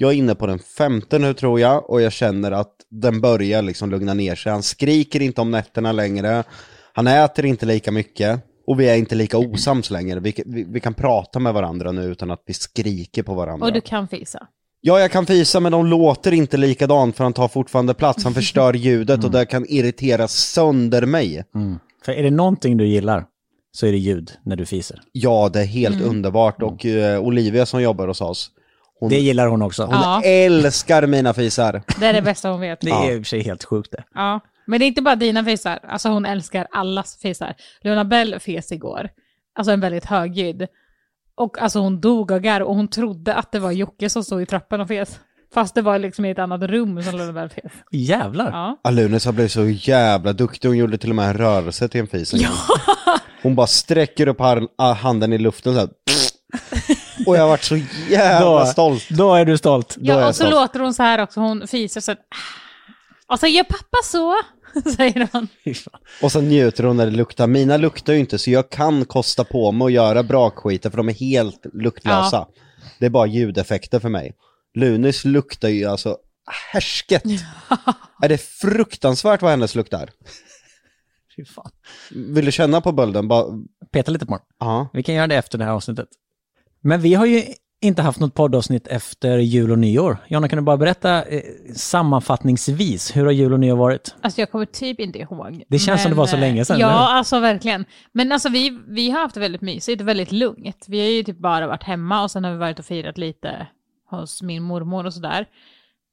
Jag är inne på den femte nu tror jag och jag känner att den börjar liksom lugna ner sig. Han skriker inte om nätterna längre. Han äter inte lika mycket. Och vi är inte lika osams längre. Vi, vi, vi kan prata med varandra nu utan att vi skriker på varandra. Och du kan fisa. Ja, jag kan fisa men de låter inte likadant för han tar fortfarande plats. Han förstör ljudet och det kan irritera sönder mig. För är det någonting du gillar så är det ljud när du fiser. Ja, det är helt underbart och eh, Olivia som jobbar hos oss, hon, Det gillar hon också. hon Ja. älskar mina fisar. Det är det bästa hon vet. Det är i och för sig helt sjukt det. Ja. Men det är inte bara dina fisar. Alltså hon älskar allas fisar. Leona Bell fes igår. Alltså en väldigt högljudd. Och alltså hon dog av garv och hon trodde att det var Jocke som stod i trappan och fes. Fast det var liksom i ett annat rum som Leona Bell fes. Jävlar! Ja. Alunis har blivit så jävla duktig, hon gjorde till och med en rörelse till en fis. en gång. Hon bara sträcker upp har- ah, handen i luften så här. Och jag har varit så jävla stolt. Då är du stolt. Då Ja, och så stolt. låter hon så här också, hon fiser så att... Och så gör pappa så, säger hon. Och sen njuter hon när det luktar. Mina luktar ju inte så jag kan kosta på mig att göra brakskiter för de är helt luktlösa. Det är bara ljudeffekter för mig. Lunis luktar ju alltså härsket. är det fruktansvärt vad hennes luktar? Fy fan. Vill du känna på bölden? Bara, Peta lite på den. ja. Vi kan göra det efter det här avsnittet. Men vi har ju inte haft något poddavsnitt efter jul och nyår. Jonna, kan du bara berätta eh, sammanfattningsvis, hur har jul och nyår varit? Alltså jag kommer typ inte ihåg. Det känns som det var så eh, länge sedan, Ja, eller? alltså verkligen. Men alltså vi, vi har haft det väldigt mysigt, väldigt lugnt. Vi har ju typ bara varit hemma och sen har vi varit och firat lite hos min mormor och sådär.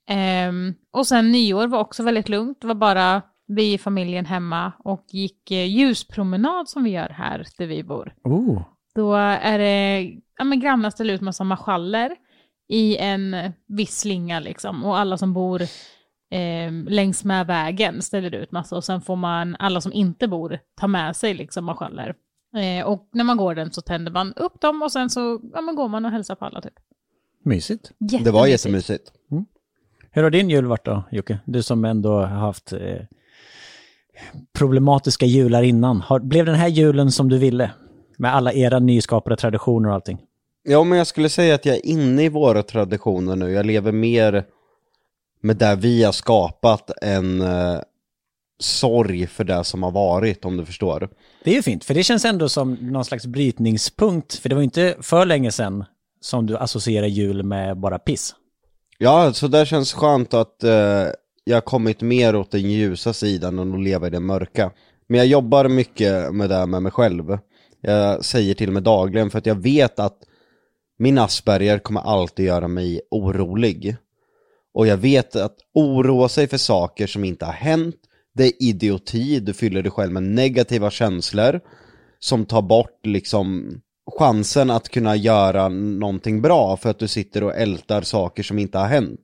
Ehm, och sen nyår var också väldigt lugnt. Det var bara vi i familjen hemma och gick eh, ljuspromenad som vi gör här där vi bor. Oh. Då är det, ja men grannar ställer ut massa marschaller i en viss slinga liksom. Och alla som bor eh, längs med vägen ställer ut massa. Och sen får man, alla som inte bor, ta med sig liksom marschaller. Eh, och när man går den så tänder man upp dem och sen så ja, men går man och hälsar på alla typ. Mysigt. Det var jättemysigt. Hur har din jul varit då, Jocke? Du som ändå har haft eh, problematiska jular innan. Har, blev den här julen som du ville? Med alla era nyskapade traditioner och allting? Ja, men jag skulle säga att jag är inne i våra traditioner nu. Jag lever mer med det vi har skapat än eh, sorg för det som har varit, om du förstår. Det är ju fint, för det känns ändå som någon slags brytningspunkt. För det var ju inte för länge sedan som du associerar jul med bara piss. Ja, så det känns skönt att eh, jag har kommit mer åt den ljusa sidan än att leva i det mörka. Men jag jobbar mycket med det med mig själv. Jag säger till och med dagligen för att jag vet att min Asperger kommer alltid göra mig orolig. Och jag vet att oroa sig för saker som inte har hänt, det är idioti, du fyller dig själv med negativa känslor som tar bort liksom chansen att kunna göra någonting bra för att du sitter och ältar saker som inte har hänt.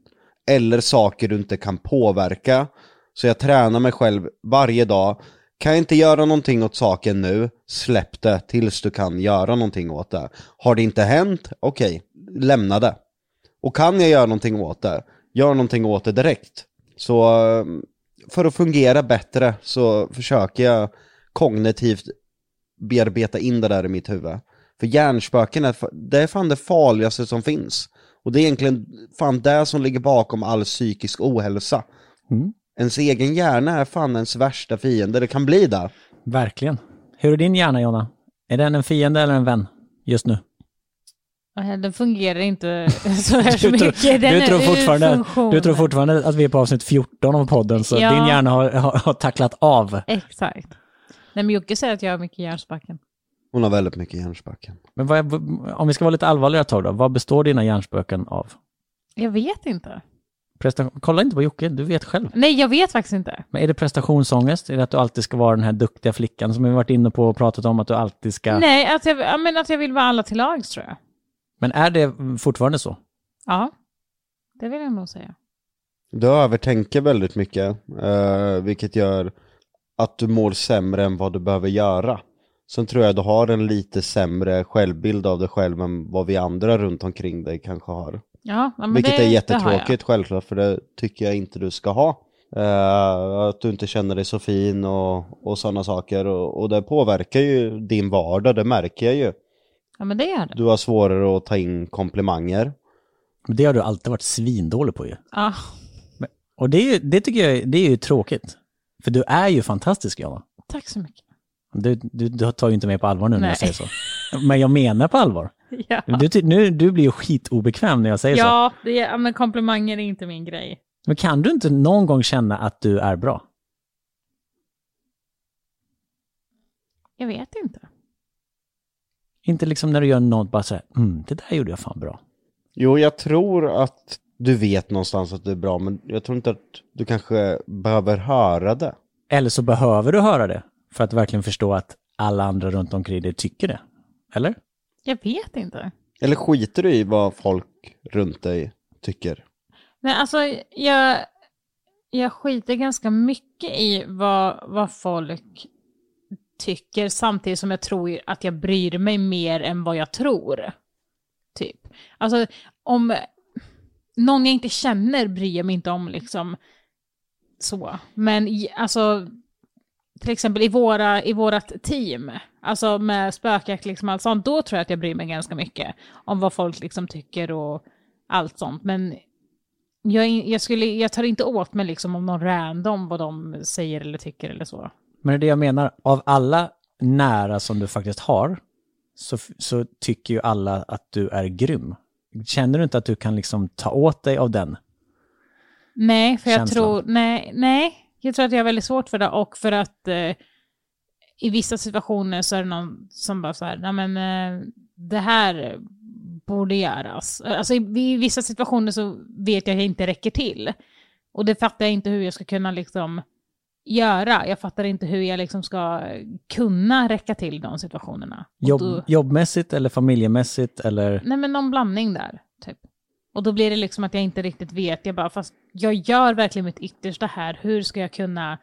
Eller saker du inte kan påverka. Så jag tränar mig själv varje dag. Kan jag inte göra någonting åt saken nu, släpp det tills du kan göra någonting åt det. Har det inte hänt, okej, lämna det. Och kan jag göra någonting åt det, gör någonting åt det direkt. Så eh, för att fungera bättre så försöker jag kognitivt bearbeta in det där i mitt huvud. För hjärnspöken är, det är fan det farligaste som finns. Och det är egentligen fan det som ligger bakom all psykisk ohälsa. Mm. Ens egen hjärna är fan ens värsta fiende, det kan bli det. Verkligen. Hur är din hjärna, Jonna? Är den en fiende eller en vän just nu? Den fungerar inte så här Du, mycket. tror, Den du, tror fortfarande, du tror fortfarande att vi är på avsnitt 14 av podden, så Ja. din hjärna har, har, har tacklat av. Exakt. Nej, men Jocke säger att jag har mycket hjärnspöken. Hon har väldigt mycket hjärnspöken. Men vad om vi ska vara lite allvarliga ett tag då, vad består dina hjärnspöken av? Jag vet inte. Prestation, kolla inte på Jocke, du vet själv. Nej, jag vet faktiskt inte. Men är det prestationsångest? Är det att du alltid ska vara den här duktiga flickan som vi varit inne på och pratat om att du alltid ska... Nej, att jag, ja, men att jag vill vara alla till lags tror jag. Men är det fortfarande så? Ja, det vill jag nog säga. Du övertänker väldigt mycket, eh, vilket gör att du mår sämre än vad du behöver göra. Sen tror jag du har en lite sämre självbild av dig själv än vad vi andra runt omkring dig kanske har. Ja, men Vilket det, är jättetråkigt självklart, för det tycker jag inte du ska ha. Eh, att du inte känner dig så fin och, och sådana saker. Och, och det påverkar ju din vardag, det märker jag ju. Ja, men det gör det. Du har svårare att ta in komplimanger. Men Det har du alltid varit svindålig på ju. Ja, Och det, är ju, det tycker jag det är ju tråkigt. För du är ju fantastisk, Jonna. tack så mycket. Du, du, du tar ju inte mig på allvar nu när Nej. jag säger så. Men jag menar på allvar. Ja, Du, nu, du blir ju skitobekväm när jag säger så. ja, det är, ja men komplimanger är inte min grej. Men kan du inte någon gång känna att du är bra? Jag vet inte. Inte liksom när du gör något bara så här, mm, det där gjorde jag fan bra. Jo, jag tror att du vet någonstans att det är bra, men jag tror inte att du kanske behöver höra det. Eller så behöver du höra det för att verkligen förstå att alla andra runt omkring dig tycker det. Eller? Jag vet inte. Eller skiter du i vad folk runt dig tycker? Nej, alltså jag, jag skiter ganska mycket i vad, vad folk tycker samtidigt som jag tror att jag bryr mig mer än vad jag tror. Typ. Alltså om någon jag inte känner bryr jag mig inte om liksom så. Men alltså till exempel i, våra, i vårat team, alltså med spökjakt liksom allt sånt, då tror jag att jag bryr mig ganska mycket om vad folk liksom tycker och allt sånt. Men jag, jag, skulle, jag tar inte åt mig liksom om någon random vad de säger eller tycker eller så. Men det är det jag menar, av alla nära som du faktiskt har, så, så tycker ju alla att du är grym. Känner du inte att du kan liksom ta åt dig av den? Nej, för jag Känslan. tror, nej, nej, jag tror att jag har väldigt svårt för det och för att eh, i vissa situationer så är det någon som bara så här, nej men eh, det här borde göras. Alltså i, i vissa situationer så vet jag att jag inte räcker till. Och det fattar jag inte hur jag ska kunna liksom göra. Jag fattar inte hur jag liksom ska kunna räcka till de situationerna. Jobb, då- Jobbmässigt eller familjemässigt eller? Nej men någon blandning där, typ. Och då blir det liksom att jag inte riktigt vet, jag bara, fast jag gör verkligen mitt yttersta här, hur ska jag kunna,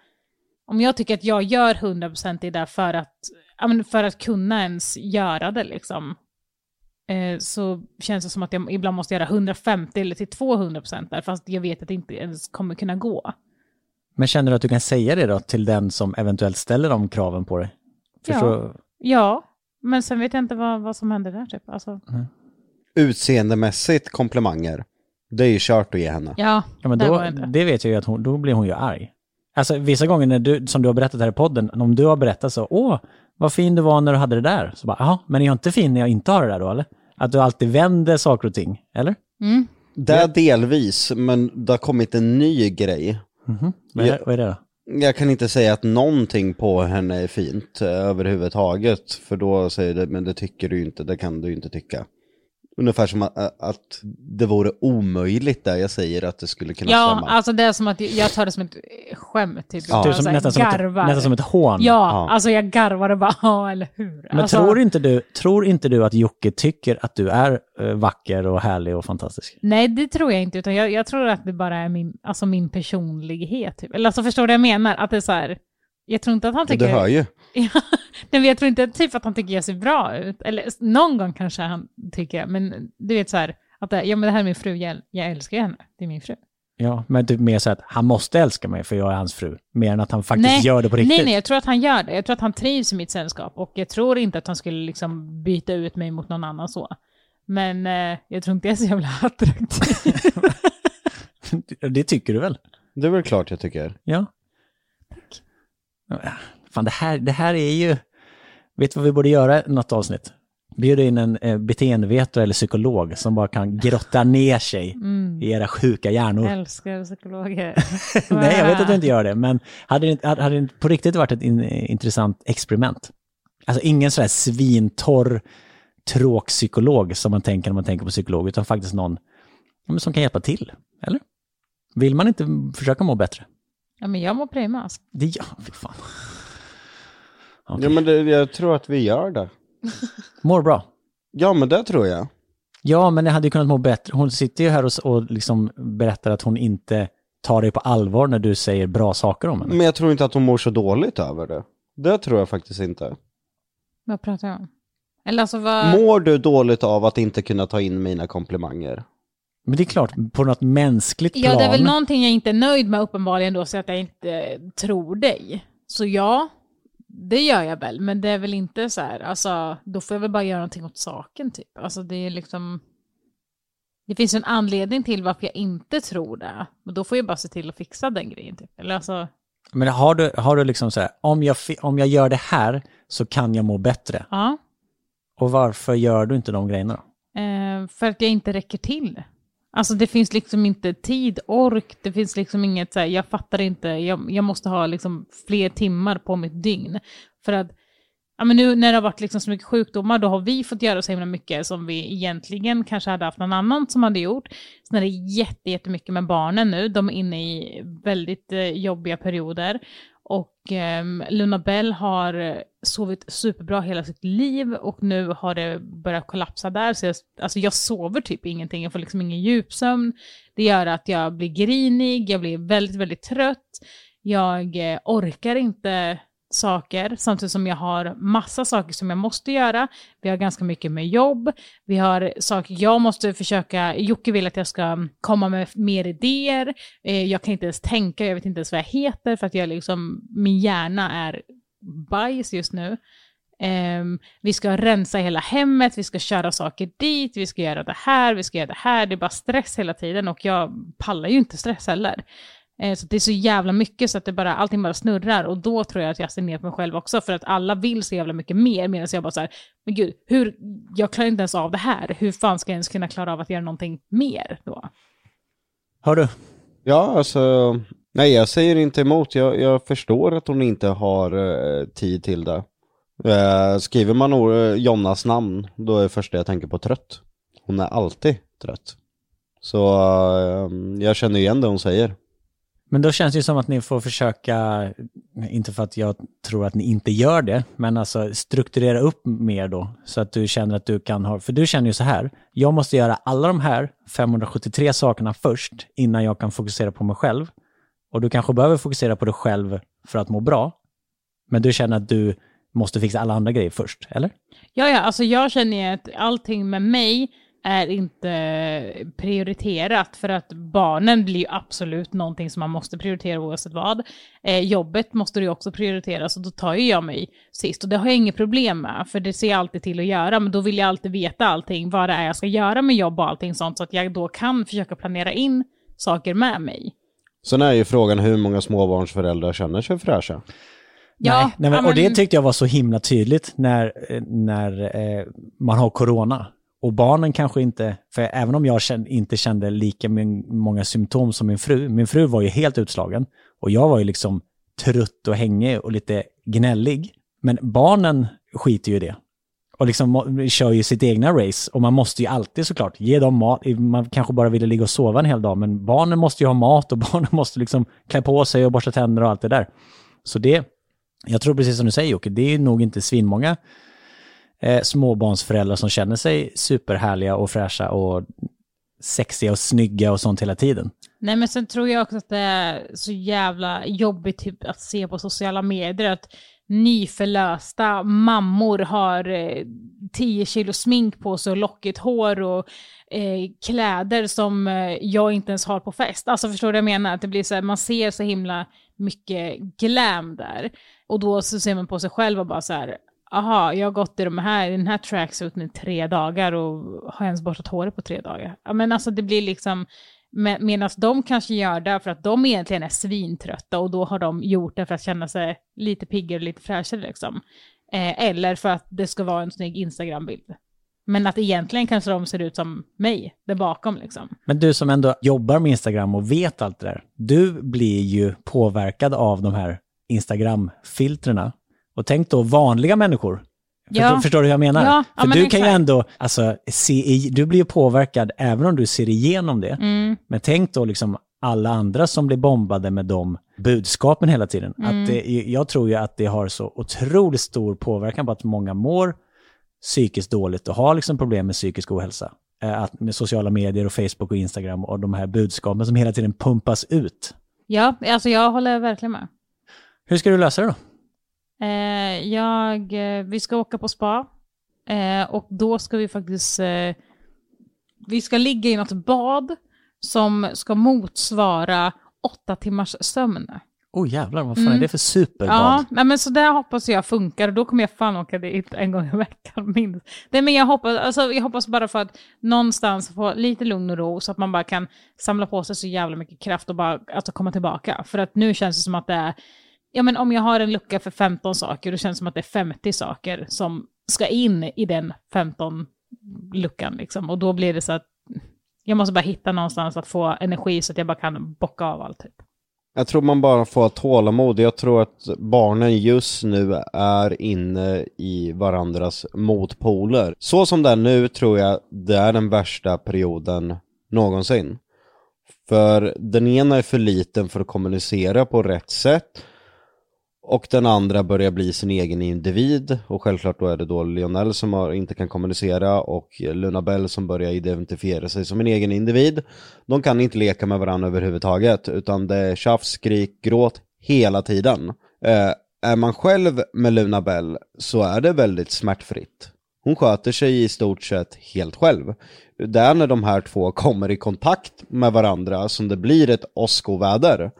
om jag tycker att jag gör 100% i det för att, ja för att kunna ens göra det liksom, eh, så känns det som att jag ibland måste göra 150 eller till 200% där, fast jag vet att det inte ens kommer kunna gå. Men känner du att du kan säga det då till den som eventuellt ställer de kraven på dig? Förstår, Ja, men sen vet jag inte vad, vad som händer där typ. Alltså, Utseendemässigt komplimanger, det är ju kört att ge henne. ja, Ja, men då, jag inte. det vet jag ju att hon, då blir hon ju arg. Alltså vissa gånger när du, som du har berättat här i podden, om du har berättat så, åh, vad fin du var när du hade det där. Så bara, jaha, men är jag inte fin när jag inte har det där då eller? Att du alltid vänder saker och ting, eller? Mm. Det är delvis, men det har kommit en ny grej. Mhm. Vad, är, Ja. vad är det då? Jag kan inte säga att någonting på henne är fint eh, överhuvudtaget. För då säger det, men det tycker du inte, det kan du inte tycka. Ungefär som att, att det vore omöjligt där jag säger att det skulle kunna Ja, stämma. alltså det är som att jag tar det som ett skämt. Typ. Ja. Jag som, så här nästan, som ett, garvar. nästan som ett hån. Ja, Ja. alltså jag garvar och bara, ja eller hur. Men alltså, tror, inte du, tror inte du att Jocke tycker att du är eh, vacker och härlig och fantastisk? Nej, det tror jag inte, utan jag, jag tror att det bara är min, alltså min personlighet. Typ. Eller alltså förstår du vad jag menar? Att det är så här, jag tror inte att han Du tycker... hör ju. Ja, nej, men jag tror inte typ att han tycker jag ser bra ut. Eller någon gång kanske han tycker, men du vet så här, att det, ja men det här är min fru, jag, jag älskar henne, det är min fru. Ja, men typ mer så att han måste älska mig för jag är hans fru. Mer än att han faktiskt gör det på riktigt. Nej, nej, jag tror att han gör det. Jag tror att han trivs i mitt sällskap och jag tror inte att han skulle liksom byta ut mig mot någon annan så. Men eh, jag tror inte jag är så jävla attraktiv. det tycker du väl? Det är väl klart jag tycker. Ja. Fan, det här, det här är ju... Vet du vad vi borde göra något avsnitt? Bjuda in en eh, beteendevetare eller psykolog som bara kan grotta ner sig Mm. i era sjuka hjärnor. Älskar psykologer. Nej, jag vet att du inte gör det, men hade det, hade hade det på riktigt varit ett in, intressant experiment? Alltså ingen sån här svintorr tråkpsykolog som man tänker när man tänker på psykolog, utan faktiskt någon ja, som kan hjälpa till, eller? Vill man inte försöka må bättre? Ja, men jag mår prima alltså. Det. Fy Okej. Ja men det, jag tror att vi gör det. Mår bra. Ja men det tror jag. Ja, men det hade ju kunnat må bättre. Hon sitter ju här och, och liksom berättar att hon inte tar dig på allvar när du säger bra saker om henne. Men jag tror inte att hon mår så dåligt över det. Det tror jag faktiskt inte. Vad pratar jag om? Eller alltså vad... Mår du dåligt av att inte kunna ta in mina komplimanger? Men det är klart, på något mänskligt plan. Ja, det är väl någonting jag inte är nöjd med uppenbarligen då, så att jag inte tror dig. Så ja, det gör jag väl, men det är väl inte så här, alltså, då får jag väl bara göra någonting åt saken typ. Alltså det är liksom, det finns ju en anledning till varför jag inte tror det, och då får jag bara se till att fixa den grejen typ. Eller alltså, Men har du, har du liksom så här, om jag, om jag gör det här så kan jag må bättre. ja, Och varför gör du inte de grejerna då? eh, för att jag inte räcker till. Alltså det finns liksom inte tid, ork, det finns liksom inget så här, jag fattar inte, jag, jag måste ha liksom fler timmar på mitt dygn. För att, ja men nu när det har varit liksom så mycket sjukdomar, då har vi fått göra så himla mycket som vi egentligen kanske hade haft någon annan som hade gjort. Sen är det jätte, jättemycket med barnen nu, de är inne i väldigt eh, jobbiga perioder. Och eh, Luna Bell har sovit superbra hela sitt liv och nu har det börjat kollapsa där. Så jag, alltså jag sover typ ingenting, jag får liksom ingen djupsömn. Det gör att jag blir grinig, jag blir väldigt, väldigt trött. Jag eh, orkar inte saker, samtidigt som jag har massa saker som jag måste göra. Vi har ganska mycket med jobb, vi har saker jag måste försöka, Jocke vill att jag ska komma med mer idéer, eh, jag kan inte ens tänka, jag vet inte ens vad jag heter för att jag liksom, min hjärna är bajs just nu. Ehm, vi ska rensa hela hemmet, vi ska köra saker dit, vi ska göra det här, vi ska göra det här. Det är bara stress hela tiden och jag pallar ju inte stress heller. Eh, så det är så jävla mycket så att det bara, allting bara snurrar och då tror jag att jag ser ner på mig själv också för att alla vill så jävla mycket mer medan jag bara så här, men gud, hur, jag klarar inte ens av det här, hur fan ska jag ens kunna klara av att göra någonting mer då? Hör du? Ja, alltså, nej jag säger inte emot. Jag, jag förstår att hon inte har eh, tid till det. Eh, skriver man uh, Jonnas namn, då är det första jag tänker på trött. Hon är alltid trött. Så eh, jag känner igen det hon säger. Men då känns det ju som att ni får försöka, inte för att jag tror att ni inte gör det, men alltså strukturera upp mer då, så att du känner att du kan ha, för du känner ju så här, jag måste göra alla de här 573 sakerna först, innan jag kan fokusera på mig själv. Och du kanske behöver fokusera på dig själv för att må bra, men du känner att du måste fixa alla andra grejer först, eller? Ja, ja, alltså jag känner ju att allting med mig är inte prioriterat för att barnen blir ju absolut någonting som man måste prioritera oavsett vad. Eh, jobbet måste du ju också prioritera så då tar ju jag mig sist och det har jag inget problem med för det ser jag alltid till att göra men då vill jag alltid veta allting vad det är jag ska göra med jobb och allting sånt så att jag då kan försöka planera in saker med mig. Sen är ju frågan hur många småbarnsföräldrar känner sig fräscha. Ja, nej, nej, men, Och det tyckte jag var så himla tydligt när, när eh, man har corona. Och barnen kanske inte, för även om jag kände, inte kände lika många symptom som min fru, min fru var ju helt utslagen. Och jag var ju liksom trött och hängig och lite gnällig. Men barnen skiter ju i det. Och liksom kör ju sitt egna race. Och man måste ju alltid såklart ge dem mat. Man kanske bara ville ligga och sova en hel dag, men barnen måste ju ha mat och barnen måste liksom klä på sig och borsta tänder och allt det där. Så det, jag tror precis som du säger Jocke, det är nog inte svinmånga eh, småbarnsföräldrar som känner sig superhärliga och fräscha och sexiga och snygga och sånt hela tiden. Nej men sen tror jag också att det är så jävla jobbigt typ, att se på sociala medier att nyförlösta mammor har eh, 10 kilo smink på sig och lockigt hår och eh, kläder som eh, jag inte ens har på fest. Alltså förstår du vad jag menar? Att det blir så här, man ser så himla mycket glam där. Och då så ser man på sig själv och bara så här, aha, jag har gått i, de här, i den här tracksuiten i tre dagar och har ens borstat håret på tre dagar. Ja men alltså det blir liksom, med, medan de kanske gör det för att de egentligen är svintrötta och då har de gjort det för att känna sig lite piggare och lite fräschare liksom. Eh, eller för att det ska vara en snygg Instagram-bild. Men att egentligen kanske de ser ut som mig, där bakom liksom. Men du som ändå jobbar med Instagram och vet allt det där. Du blir ju påverkad av de här Instagram-filtrerna. Och tänk då vanliga människor. Ja. Förstår, du hur jag menar? Ja, ja, För men du kan ju exakt. ändå, alltså, se i, du blir ju påverkad även om du ser igenom det. Mm. Men tänk då liksom alla andra som blir bombade med de budskapen hela tiden. Mm. Att det, jag tror ju att det har så otroligt stor påverkan på att många mår psykiskt dåligt och har liksom problem med psykisk ohälsa. Eh, Att med sociala medier och Facebook och Instagram och de här budskapen som hela tiden pumpas ut. Ja, alltså jag håller verkligen med. Hur ska du lösa det då? Eh, jag, eh, vi ska åka på spa eh, och då ska vi faktiskt, vi ska ligga i något bad som ska motsvara åtta timmars sömn. Oh jävlar, vad fan är det för superbad? Mm. Ja, nej, men så där hoppas jag funkar då kommer jag fan åka dit en gång i veckan minst. Nej, men jag, hoppas, alltså, jag hoppas bara för att någonstans få lite lugn och ro så att man bara kan samla på sig så jävla mycket kraft och bara alltså, komma tillbaka. För att nu känns det som att det är, ja men om jag har en lucka för 15 saker, då känns det som att det är 50 saker som ska in i den 15 luckan liksom. Och då blir det så att jag måste bara hitta någonstans att få energi så att jag bara kan bocka av allt. Typ. Jag tror man bara får ha tålamod. Jag tror att barnen just nu är inne i varandras motpoler. Så som det är nu tror jag det är den värsta perioden någonsin. För den ena är för liten för att kommunicera på rätt sätt. Och den andra börjar bli sin egen individ. Och självklart då är det då Lionel som har, inte kan kommunicera och Luna Bell som börjar identifiera sig som en egen individ. De kan inte leka med varandra överhuvudtaget utan det är tjafs, skrik, gråt hela tiden. Eh, är man själv med Luna Bell så är det väldigt smärtfritt. Hon sköter sig i stort sett helt själv. Det är när de här två kommer i kontakt med varandra som det blir ett åskoväder.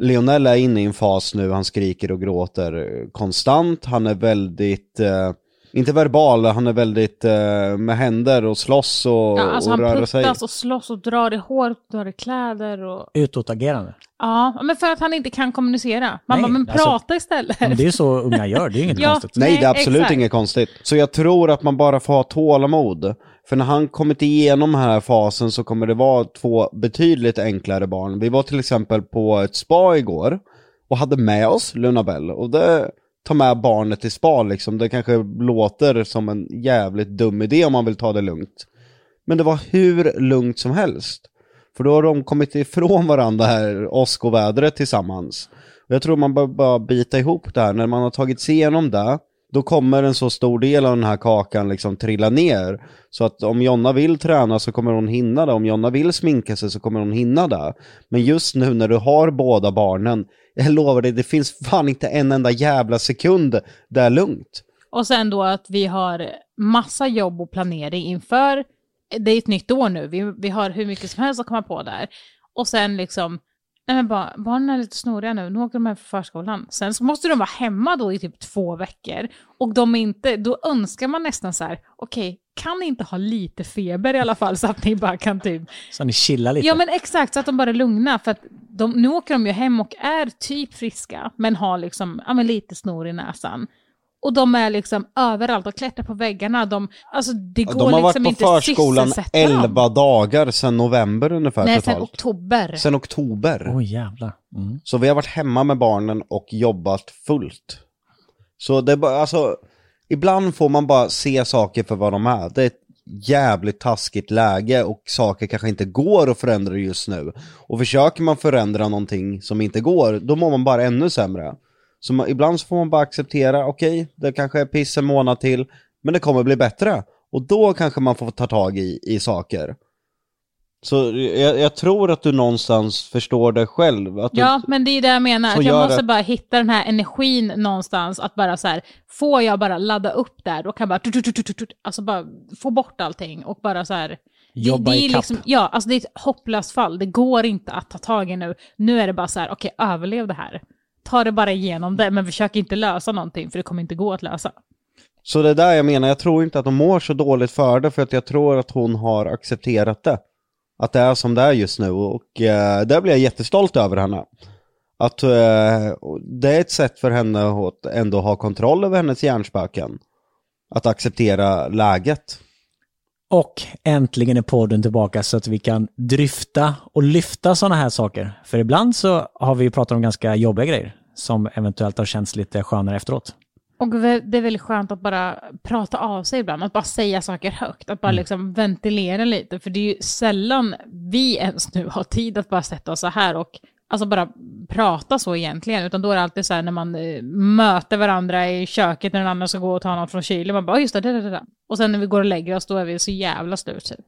Lionel är inne i en fas nu, han skriker och gråter konstant, han är väldigt, eh, inte verbal, han är väldigt eh, med händer och slåss och, Ja, alltså och han röra sig. puttas och slåss och drar i hår, drar i kläder och... Utåtagerande. Ja, men för att han inte kan kommunicera. Man Nej, bara, men alltså- prata istället. Men det är ju så unga gör, det är inget Ja. konstigt. Nej, Nej, det är absolut exakt. inget konstigt. Så jag tror att man bara får ha tålamod. För när han kommit igenom den här fasen så kommer det vara två betydligt enklare barn. Vi var till exempel på ett spa igår och hade med oss Lunabell Och det, ta med barnet till spa liksom, det kanske låter som en jävligt dum idé om man vill ta det lugnt. Men det var hur lugnt som helst. För då har de kommit ifrån varandra här, åskovädret tillsammans. Och jag tror man bör bara bita ihop det här, när man har tagit sig igenom det, då kommer en så stor del av den här kakan liksom trilla ner. Så att om Jonna vill träna så kommer hon hinna det, om Jonna vill sminka sig så kommer hon hinna det. Men just nu när du har båda barnen, jag lovar dig, det finns fan inte en enda jävla sekund där är lugnt. Och sen då att vi har massa jobb och planering inför, det är ett nytt år nu, vi, vi har hur mycket som helst att komma på där. Och sen liksom, nej men bara, barnen är lite snoriga nu, nu åker de hem för förskolan. Sen så måste de vara hemma då i typ två veckor. Och de är inte, då önskar man nästan så här, okej, kan ni inte ha lite feber i alla fall så att ni bara kan typ Så ni chillar lite. Ja men exakt, så att de bara är lugna. För att de, nu åker de ju hem och är typ friska, men har liksom ja, men lite snor i näsan. Och de är liksom överallt och klättrar på väggarna. De, alltså det går De har varit liksom på inte förskolan sysselsätta dem. 11 dagar sedan november ungefär Nej, sen totalt. oktober. Sen oktober. Oj jävlar. Mm. Så vi har varit hemma med barnen och jobbat fullt. Så det är bara, alltså, ibland får man bara se saker för vad de är. Det är ett jävligt taskigt läge och saker kanske inte går att förändra just nu. Och försöker man förändra någonting som inte går, då mår man bara ännu sämre. Så man, ibland så får man bara acceptera, okej, det kanske är piss en månad till, men det kommer bli bättre. Och då kanske man får ta tag i, i saker. Så jag, jag tror att du någonstans förstår det själv. Att du, Ja, men det är det jag menar. Att jag måste det. bara hitta den här energin någonstans. Att bara så här, får jag bara ladda upp där, då kan jag bara, alltså bara få bort allting och bara så här. Jobba det, det är liksom, Ja, alltså det är ett hopplöst fall. Det går inte att ta tag i nu. Nu är det bara så här, okej, överlev det här. Ta det bara igenom det, men försök inte lösa någonting, för det kommer inte gå att lösa. Så det är där jag menar, jag tror inte att hon mår så dåligt för det, för att jag tror att hon har accepterat det. Att det är som det är just nu, och eh, där blir jag jättestolt över henne. Att eh, det är ett sätt för henne att ändå ha kontroll över hennes hjärnspöken. Att acceptera läget. Och äntligen är podden tillbaka så att vi kan dryfta och lyfta sådana här saker. För ibland så har vi pratat om ganska jobbiga grejer som eventuellt har känts lite skönare efteråt. Och det är väldigt skönt att bara prata av sig ibland, att bara säga saker högt, att bara liksom ventilera lite, för det är ju sällan vi ens nu har tid att bara sätta oss så här och alltså bara prata så egentligen, utan då är det alltid så här när man eh, möter varandra i köket när den andra ska gå och ta något från kylen, man bara "Oj, just det, det, det, det. och sen när vi går och lägger oss, då är vi så jävla slut typ.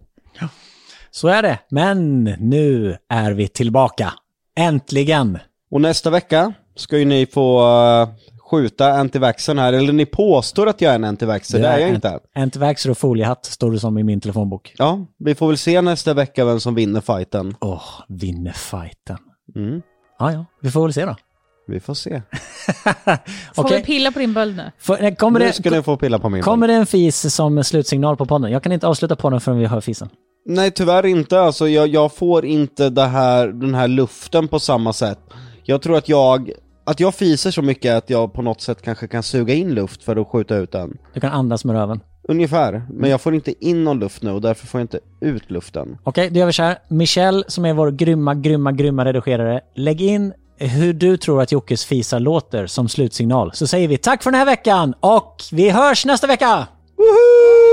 Så är det. Men nu är vi tillbaka. Äntligen! Och nästa vecka ska ju ni få eh, skjuta antivaxen här, eller ni påstår att jag är en antivaxer, det är jag inte. Antivaxer och foliehatt står det som i min telefonbok. Ja, vi får väl se nästa vecka vem som vinner fighten. Åh, vinner fighten. Mm, Ja, ja, vi får väl se då. vi får se. Får vi pilla på din böld nu? Får- Kommer, Nu det, ska ni få pilla på min kommer det en fis som slutsignal på podden? Jag kan inte avsluta podden förrän vi hör fisen. Nej tyvärr inte, alltså jag, jag får inte det här, den här luften på samma sätt. Jag tror att jag, att jag fiser så mycket att jag på något sätt kanske kan suga in luft för att skjuta ut den. Du kan andas med röven. Ungefär, men jag får inte in någon luft nu och därför får jag inte ut luften. Okej, då gör vi så här. Michelle, som är vår grymma, grymma, grymma redigerare, lägg in hur du tror att Jockes fisar låter som slutsignal. Så säger vi tack för den här veckan och vi hörs nästa vecka! Woho!